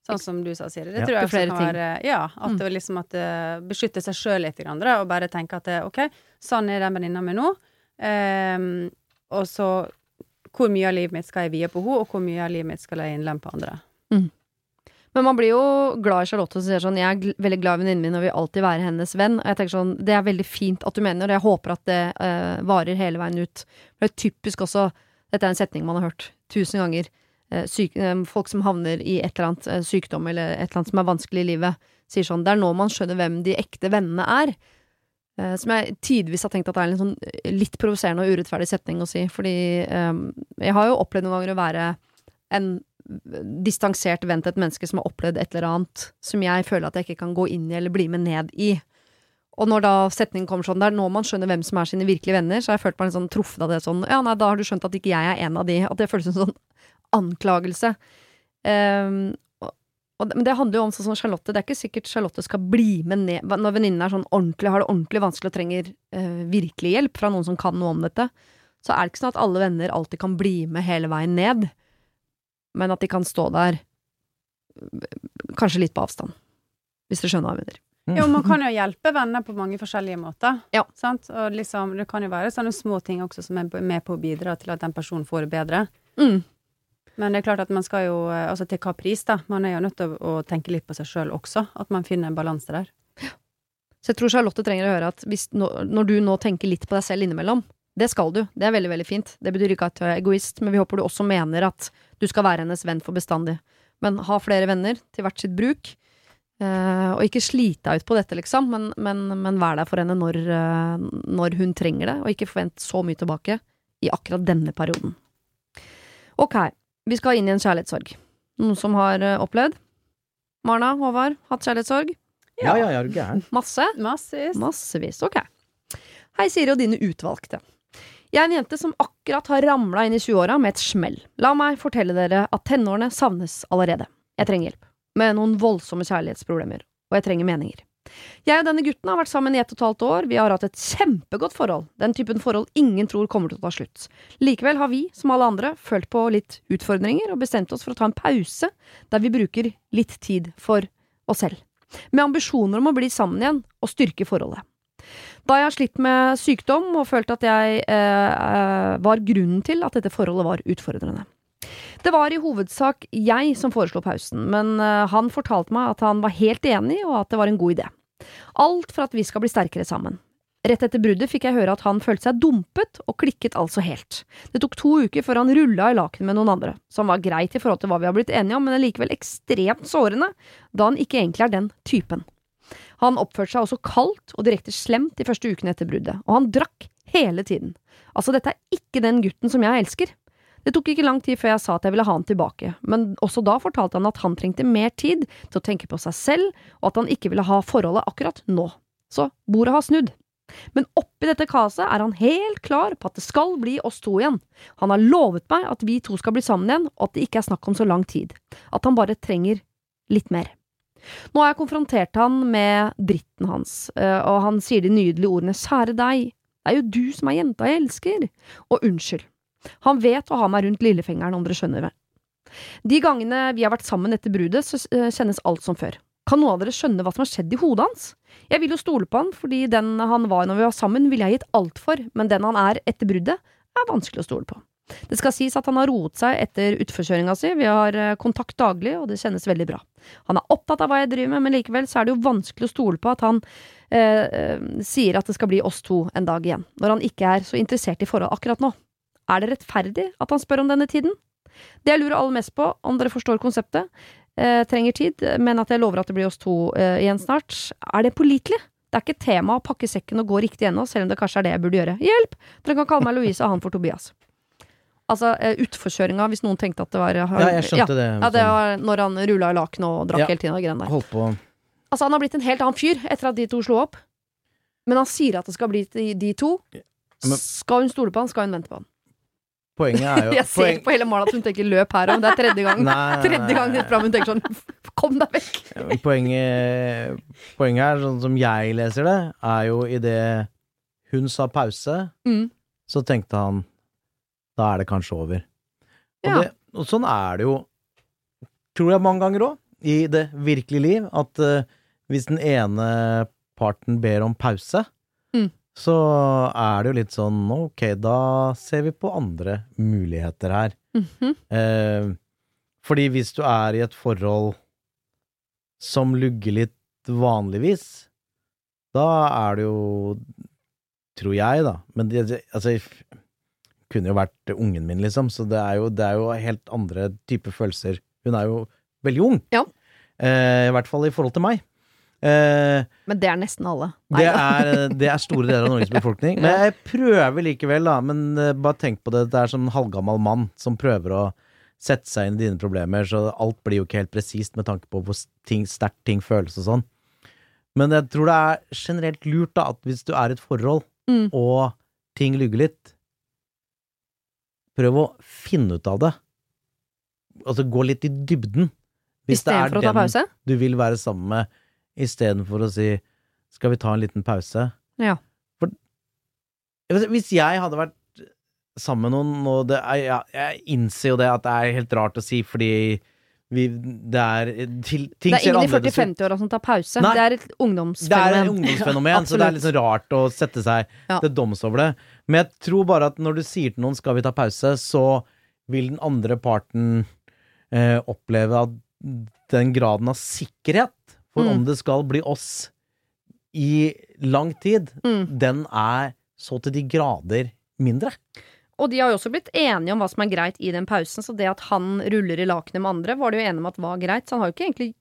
Sånn som du sa, Siri. Det Ja. tror jeg også kan ting. være Ja, at Mm. det liksom at eh, beskytte seg sjøl litt, da, og bare tenke at det, OK, sånn er den venninna mi nå. Um, og så hvor mye av livet mitt skal jeg vie på henne, og hvor mye av livet mitt skal jeg innlemme på andre. Men man blir jo glad i Charlotte som sier sånn Jeg er veldig glad i venninnen min og vil alltid være hennes venn. Og jeg tenker sånn Det er veldig fint at du mener, og jeg håper at det uh, varer hele veien ut. For det er typisk også Dette er en setning man har hørt tusen ganger. Eh, syk, eh, folk som havner i et eller annet eh, sykdom eller et eller annet som er vanskelig i livet, sier sånn Det er nå man skjønner hvem de ekte vennene er. Som jeg tidvis har tenkt at det er en sånn litt provoserende og urettferdig setning å si. Fordi um, jeg har jo opplevd noen ganger å være en distansert venn til et menneske som har opplevd et eller annet som jeg føler at jeg ikke kan gå inn i eller bli med ned i. Og når da setningen kommer sånn, det er nå man skjønner hvem som er sine virkelige venner, så har jeg følt meg litt sånn truffet av det sånn, ja nei, da har du skjønt at ikke jeg er en av de, at det føles som sånn anklagelse. Um, og, og, men det handler jo om sånn som Charlotte, det er ikke sikkert Charlotte skal bli med ned, når venninnen er sånn ordentlig, har det ordentlig vanskelig og trenger uh, virkelig hjelp fra noen som kan noe om dette, så er det ikke sånn at alle venner alltid kan bli med hele veien ned men at de kan stå der kanskje litt på avstand. Hvis dere skjønner hva jeg mener. Mm. Jo, man kan jo hjelpe venner på mange forskjellige måter. Ja. Sant? Og liksom, det kan jo være sånne små ting også som er med på å bidra til at den personen får det bedre. Mm. Men det er klart at man skal jo eh, Altså til hva pris, da? Man er jo nødt til å, tenke litt på seg sjøl også. At man finner en balanse der. Så jeg tror Charlotte trenger å høre at hvis, når du nå tenker litt på deg selv innimellom, det skal du, det er veldig, veldig fint. Det betyr ikke at du er egoist, men vi håper du også mener at du skal være hennes venn for bestandig. Men ha flere venner til hvert sitt bruk. Eh, og ikke slite deg ut på dette, liksom, men, men, men vær der for henne når, eh, når hun trenger det, og ikke forvent så mye tilbake i akkurat denne perioden. Ok, vi skal inn i en kjærlighetssorg. Noen som har eh, opplevd? Marna, Håvard, hatt kjærlighetssorg? Ja, ja, ja, er du gæren? Masse? Massevis. Massevis, ok. Hei, Siri og dine utvalgte. Jeg er en jente som akkurat har ramla inn i 20-åra med et smell. La meg fortelle dere at tenårene savnes allerede. Jeg trenger hjelp. Med noen voldsomme kjærlighetsproblemer. Og jeg trenger meninger. Jeg og denne gutten har vært sammen i ett og et halvt år, vi har hatt et kjempegodt forhold, den typen forhold ingen tror kommer til å ta slutt. Likevel har vi, som alle andre, følt på litt utfordringer og bestemt oss for å ta en pause der vi bruker litt tid for oss selv, med ambisjoner om å bli sammen igjen og styrke forholdet. Da jeg har slitt med sykdom og følt at jeg eh, var grunnen til at dette forholdet var utfordrende. Det var i hovedsak jeg som foreslo pausen, men eh, han fortalte meg at han var helt enig, og at det var en god idé. Alt for at vi skal bli sterkere sammen. Rett etter bruddet fikk jeg høre at han følte seg dumpet, og klikket altså helt. Det tok to uker før han rulla i laken med noen andre, som var greit i forhold til hva vi har blitt enige om, men likevel ekstremt sårende, da han ikke egentlig er den typen. Han oppførte seg også kaldt og direkte slemt de første ukene etter bruddet, og han drakk hele tiden. Altså, dette er ikke den gutten som jeg elsker. Det tok ikke lang tid før jeg sa at jeg ville ha han tilbake, men også da fortalte han at han trengte mer tid til å tenke på seg selv, og at han ikke ville ha forholdet akkurat nå. Så bordet har snudd. Men oppi dette kaoset er han helt klar på at det skal bli oss to igjen. Han har lovet meg at vi to skal bli sammen igjen, og at det ikke er snakk om så lang tid. At han bare trenger litt mer. Nå har jeg konfrontert han med dritten hans, eh, og han sier de nydelige ordene kjære deg, det er jo du som er jenta jeg elsker, og unnskyld. Han vet å ha meg rundt lillefingeren, om dere skjønner vel. De gangene vi har vært sammen etter bruddet, så eh, kjennes alt som før. Kan noen av dere skjønne hva som har skjedd i hodet hans? Jeg vil jo stole på han, fordi den han var når vi var sammen, ville jeg gitt alt for, men den han er etter bruddet, er vanskelig å stole på. Det skal sies at han har roet seg etter utforkjøringa si, vi har eh, kontakt daglig, og det kjennes veldig bra. Han er opptatt av hva jeg driver med, men likevel så er det jo vanskelig å stole på at han eh, eh, sier at det skal bli oss to en dag igjen, når han ikke er så interessert i forhold akkurat nå. Er det rettferdig at han spør om denne tiden? Det jeg lurer aller mest på, om dere forstår konseptet, eh, trenger tid, men at jeg lover at det blir oss to eh, igjen snart, er det pålitelig? Det er ikke tema å pakke sekken og gå riktig ennå, selv om det kanskje er det jeg burde gjøre. Hjelp! Dere kan kalle meg Louise og han for Tobias. Altså, eh, utforkjøringa, hvis noen tenkte at det var Ja, jeg skjønte det. Ja, det var når han rulla i laken og drakk Ja. hele tiden og greiene der. Holdt på Altså, han har blitt en helt annen fyr etter at de to slo opp. Men han sier at det skal bli de, de to. Skal hun stole på han, skal hun vente på han. Poenget er jo Jeg ser poeng, på hele Mala at hun tenker løp her, men det er tredje gang. Nei, nei, nei, Tredje gang nei. fram hun tenker sånn Kom deg vekk! Poenget, poenget her, sånn som jeg leser det, er jo idet hun sa pause, Mm. så tenkte han da er det kanskje over. Og, Ja. det, og sånn er det jo, tror jeg mange ganger òg, i det virkelige liv, at uh, hvis den ene parten ber om pause, Mm. Så er det jo litt sånn ok, da ser vi på andre muligheter her. Mhm. Eh, fordi hvis du er i et forhold som lugger litt vanligvis, da er det jo Tror jeg, da. Men det, altså f- Kunne jo vært ungen min, liksom. Så det er jo, det er jo helt andre typer følelser. Hun er jo veldig ung. Ja. Eh, I hvert fall i forhold til meg. Eh, Men det er nesten alle. det er, det er store deler av Norges befolkning. Men jeg prøver likevel, da. Men eh, bare tenk på det. Det er som en halvgammal mann som prøver å sette seg inn i dine problemer, så alt blir jo ikke helt presist med tanke på hvor sterkt ting føles og sånn. Men jeg tror det er generelt lurt, da, at hvis du er i et forhold, Mm. og ting lugger litt, prøv å finne ut av det. Altså gå litt i dybden. Hvis det Istedenfor å ta pause? du vil være sammen med, istedenfor å si skal vi ta en liten pause? Ja. For Hvis jeg hadde vært sammen med noen, og det er, jeg, jeg innser jo det at det er helt rart å si, fordi vi, det er til, ting Det er ingen i annerledes ut. 40-50-åra som tar pause. Nei. Det er et ungdomsfenomen. Det er et ungdomsfenomen, så det er litt sånn rart å sette seg Ja. til doms over det. Men jeg tror bare at når du sier til noen 'skal vi ta pause', så vil den andre parten eh, oppleve at den graden av sikkerhet for Mm. om det skal bli oss i lang tid, Mm. den er så til de grader mindre. Og de har jo også blitt enige om hva som er greit i den pausen, så det at han ruller i lakenet med andre, var de jo enige om at var greit, så han har jo ikke egentlig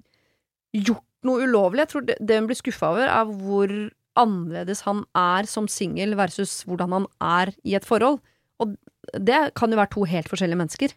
gjort noe ulovlig. Jeg tror det, det hun blir skuffa over, er hvor annerledes han er som singel versus hvordan han er i et forhold. Og det kan jo være to helt forskjellige mennesker.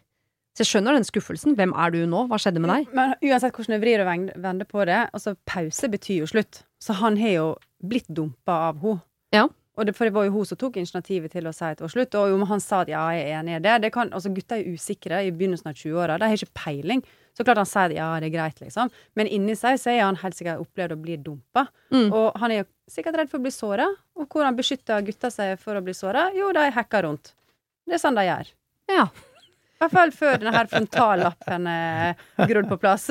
Så jeg skjønner den skuffelsen. Hvem er du nå? Hva skjedde med deg? Men uansett hvordan jeg vrir og vender på det, altså pause betyr jo slutt. Så han har jo blitt dumpa av henne. Ja. Og det, for det var jo hun som tok initiativet til å si et det slutt. Og jo, han sa at ja, jeg er enig i det. det kan, altså gutta er usikre i begynnelsen av 20-åra. De har ikke peiling. Så klart han sier at ja, det er greit, liksom. Men inni seg så er han helt sikkert opplevd å bli dumpa. Mm. Og han er jo sikkert redd for å bli såra. Og hvordan beskytter gutta seg for å bli såra? Jo, de hacker rundt. Det er sånn de gjør. Ja. I hvert fall før denne frontallappen er grodd på plass.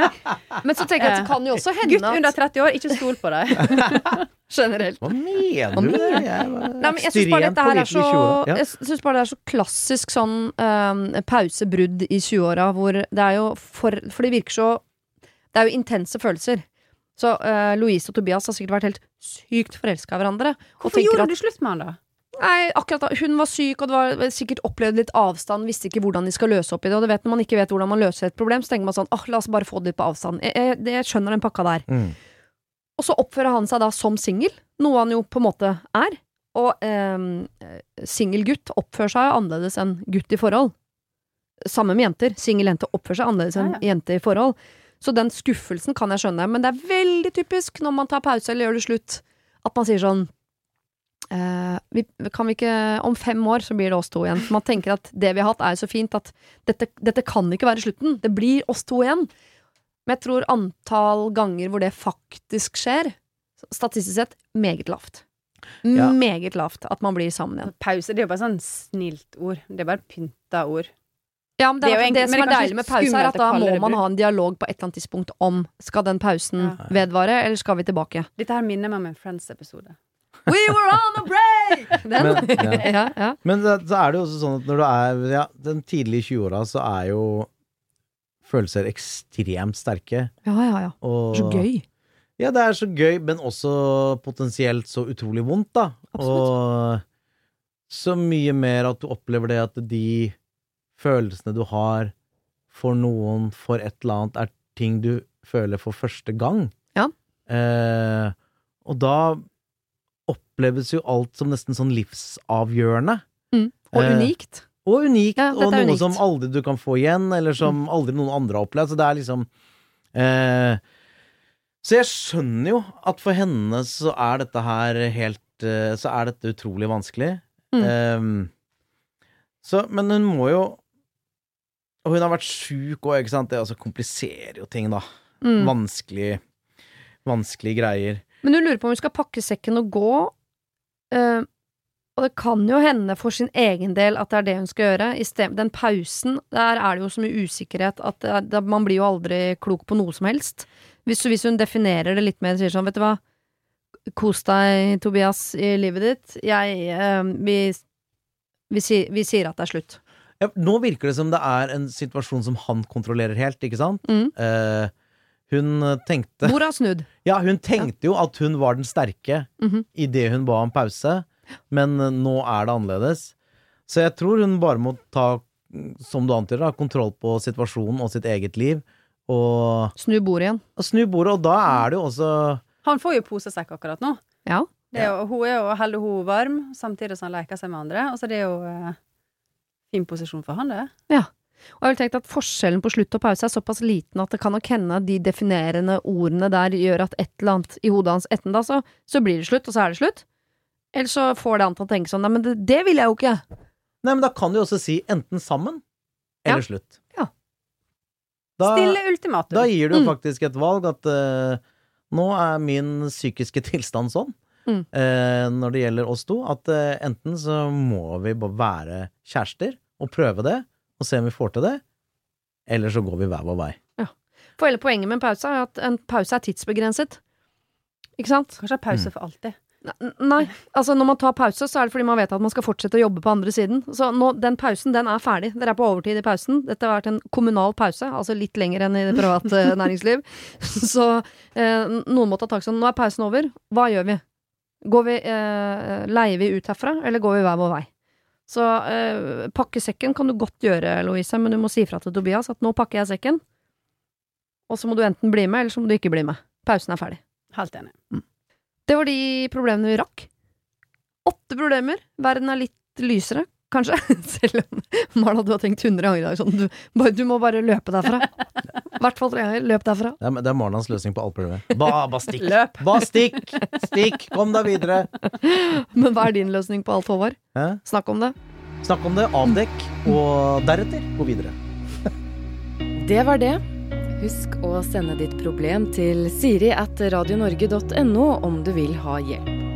Men så tenker jeg at det kan jo også hende Gutt under 30 år, ikke stol på deg. Generelt. Hva mener Hva du? mener Det er Nei, men jeg syns bare dette her er så Jeg syns bare det er så klassisk sånn um, pausebrudd i 20-åra hvor det er jo for For det virker så Det er jo intense følelser. Så uh, Louise og Tobias har sikkert vært helt sykt forelska i hverandre. Hvorfor gjorde at- du slutt med han, da? Nei, akkurat da, Hun var syk, og det var sikkert opplevd litt avstand, visste ikke hvordan de skal løse opp i det. Og du vet, når man ikke vet hvordan man løser et problem, så tenker man sånn åh, la oss bare få det litt på avstand. Jeg, jeg, jeg skjønner den pakka der. Mm. Og så oppfører han seg da som singel, noe han jo på en måte er. Og eh, singel gutt oppfører seg annerledes enn gutt i forhold. Samme med jenter. Singel jente oppfører seg annerledes enn Ja, ja. jente i forhold. Så den skuffelsen kan jeg skjønne, men det er veldig typisk når man tar pause eller gjør det slutt, at man sier sånn eh, vi, kan vi ikke Om fem år så blir det oss to igjen. Man tenker at det vi har hatt, er så fint at dette, dette kan ikke være slutten. Det blir oss to igjen. Men jeg tror antall ganger hvor det faktisk skjer, statistisk sett, meget lavt. Ja. Meget lavt at man blir sammen igjen. Pause det er jo bare sånn snilt ord. Det er bare pynta ord. Ja, men det, Det er er det, egentlig- som men er det er deilig med pause, er at da må man ha en dialog på et eller annet tidspunkt om skal den pausen Ja. vedvare, eller skal vi tilbake. Dette her minner meg om en Friends-episode. We were on a break! Den. Men, ja. ja. Men så er det jo også sånn at når du er ja, den tidlige 20-åra, så er jo følelser ekstremt sterke. ja, ja, ja. Og, Så gøy. Ja, det er så gøy, men også potensielt så utrolig vondt, da. Og så mye mer at du opplever det at de følelsene du har for noen, for et eller annet, er ting du føler for første gang. Ja. Eh, og da oppleves jo alt som nesten sånn livsavgjørende. Og Eh, unikt. Og unikt, Ja, og noe unikt. som aldri du kan få igjen, eller som aldri noen andre har opplevd. Så det er liksom eh, Så jeg skjønner jo at for henne så er dette her helt eh, Så er dette utrolig vanskelig. Mm. Eh, så, men hun må jo Og hun har vært sjuk òg, ikke sant. Det altså kompliserer jo ting, da. Mm. Vanskelig Vanskelige greier. Men hun lurer på om hun skal pakke sekken og gå. Uh, og det kan jo hende for sin egen del at det er det hun skal gjøre. I sted, den pausen, der er det jo så mye usikkerhet at det, man blir jo aldri klok på noe som helst. Hvis, hvis hun definerer det litt mer, sier sånn, vet du hva, kos deg, Tobias, i livet ditt. Jeg uh, vi, vi, vi sier at det er slutt. Ja, nå virker det som det er en situasjon som han kontrollerer helt, ikke sant? Mm. Eh, hun tenkte Bordet har snudd. Ja, hun tenkte jo at hun var den sterke Mhm. idet hun ba om pause, men eh, nå er det annerledes. Så jeg tror hun bare må ta, mm, som du antyder, da, kontroll på situasjonen og sitt eget liv, og, Snu bordet igjen. og snu bordet. Og da er det jo også Han får jo posesekk akkurat nå. Ja. Det er jo, hun er jo holder hun varm, samtidig som han leker seg med andre. Og så det er jo eh, fin posisjon for han, det. Og jeg vel tenkt at forskjellen på slutt og pause er såpass liten at det kan nok hende de definerende ordene der gjør at et eller annet i hodet hans etten da, så, så blir det slutt, og så er det slutt. Eller så får det han til å tenke sånn, nei, men det, det vil jeg jo ikke. Nei, men da kan du jo også si enten sammen eller slutt. Ja. Da, Stille ultimatum. da gir du Mm. faktisk et valg at uh, nå er min psykiske tilstand sånn, Mm. eh, når det gjelder oss to, at eh, enten så må vi bare være kjærester og prøve det, og se om vi får til det, eller så går vi hver vår vei. For hele poenget med en pause er at en pause er tidsbegrenset. Ikke sant? Kanskje det Mm. pause for alltid. Nei, altså når man tar pause, så er det fordi man vet at man skal fortsette å jobbe på andre siden. Så nå, den pausen, den er ferdig. Dere er på overtid i pausen. Dette har vært en kommunal pause, altså litt lenger enn i det private næringsliv. Så eh, noen må ta tak sånn, nå er pausen over, hva gjør vi? Går vi, eh, leier vi ut herfra, eller går vi hver vår vei? Så eh, pakke sekken kan du godt gjøre, Louise, men du må si fra til Tobias at nå pakker jeg sekken, og så må du enten bli med, eller så må du ikke bli med. Pausen er ferdig. Helt enig. Det var de problemene vi rakk. Åtte problemer. Verden er litt lysere. Kanskje. Selv om Marla, du har tenkt 100 ganger i dag sånn. Du, bare, du må bare løpe derfra. I hvert fall tre ganger. Løp derfra. Det er, det er Marlans løsning på alt problemet. Ba, ba stikk! Løp. Ba stikk! Stikk! Kom deg videre! Men hva er din løsning på alt, Håvard? Hæ? Snakk om det. Snakk om det, avdekk, og deretter gå videre. Det var det. Husk å sende ditt problem til siri at radionorge.no om du vil ha hjelp.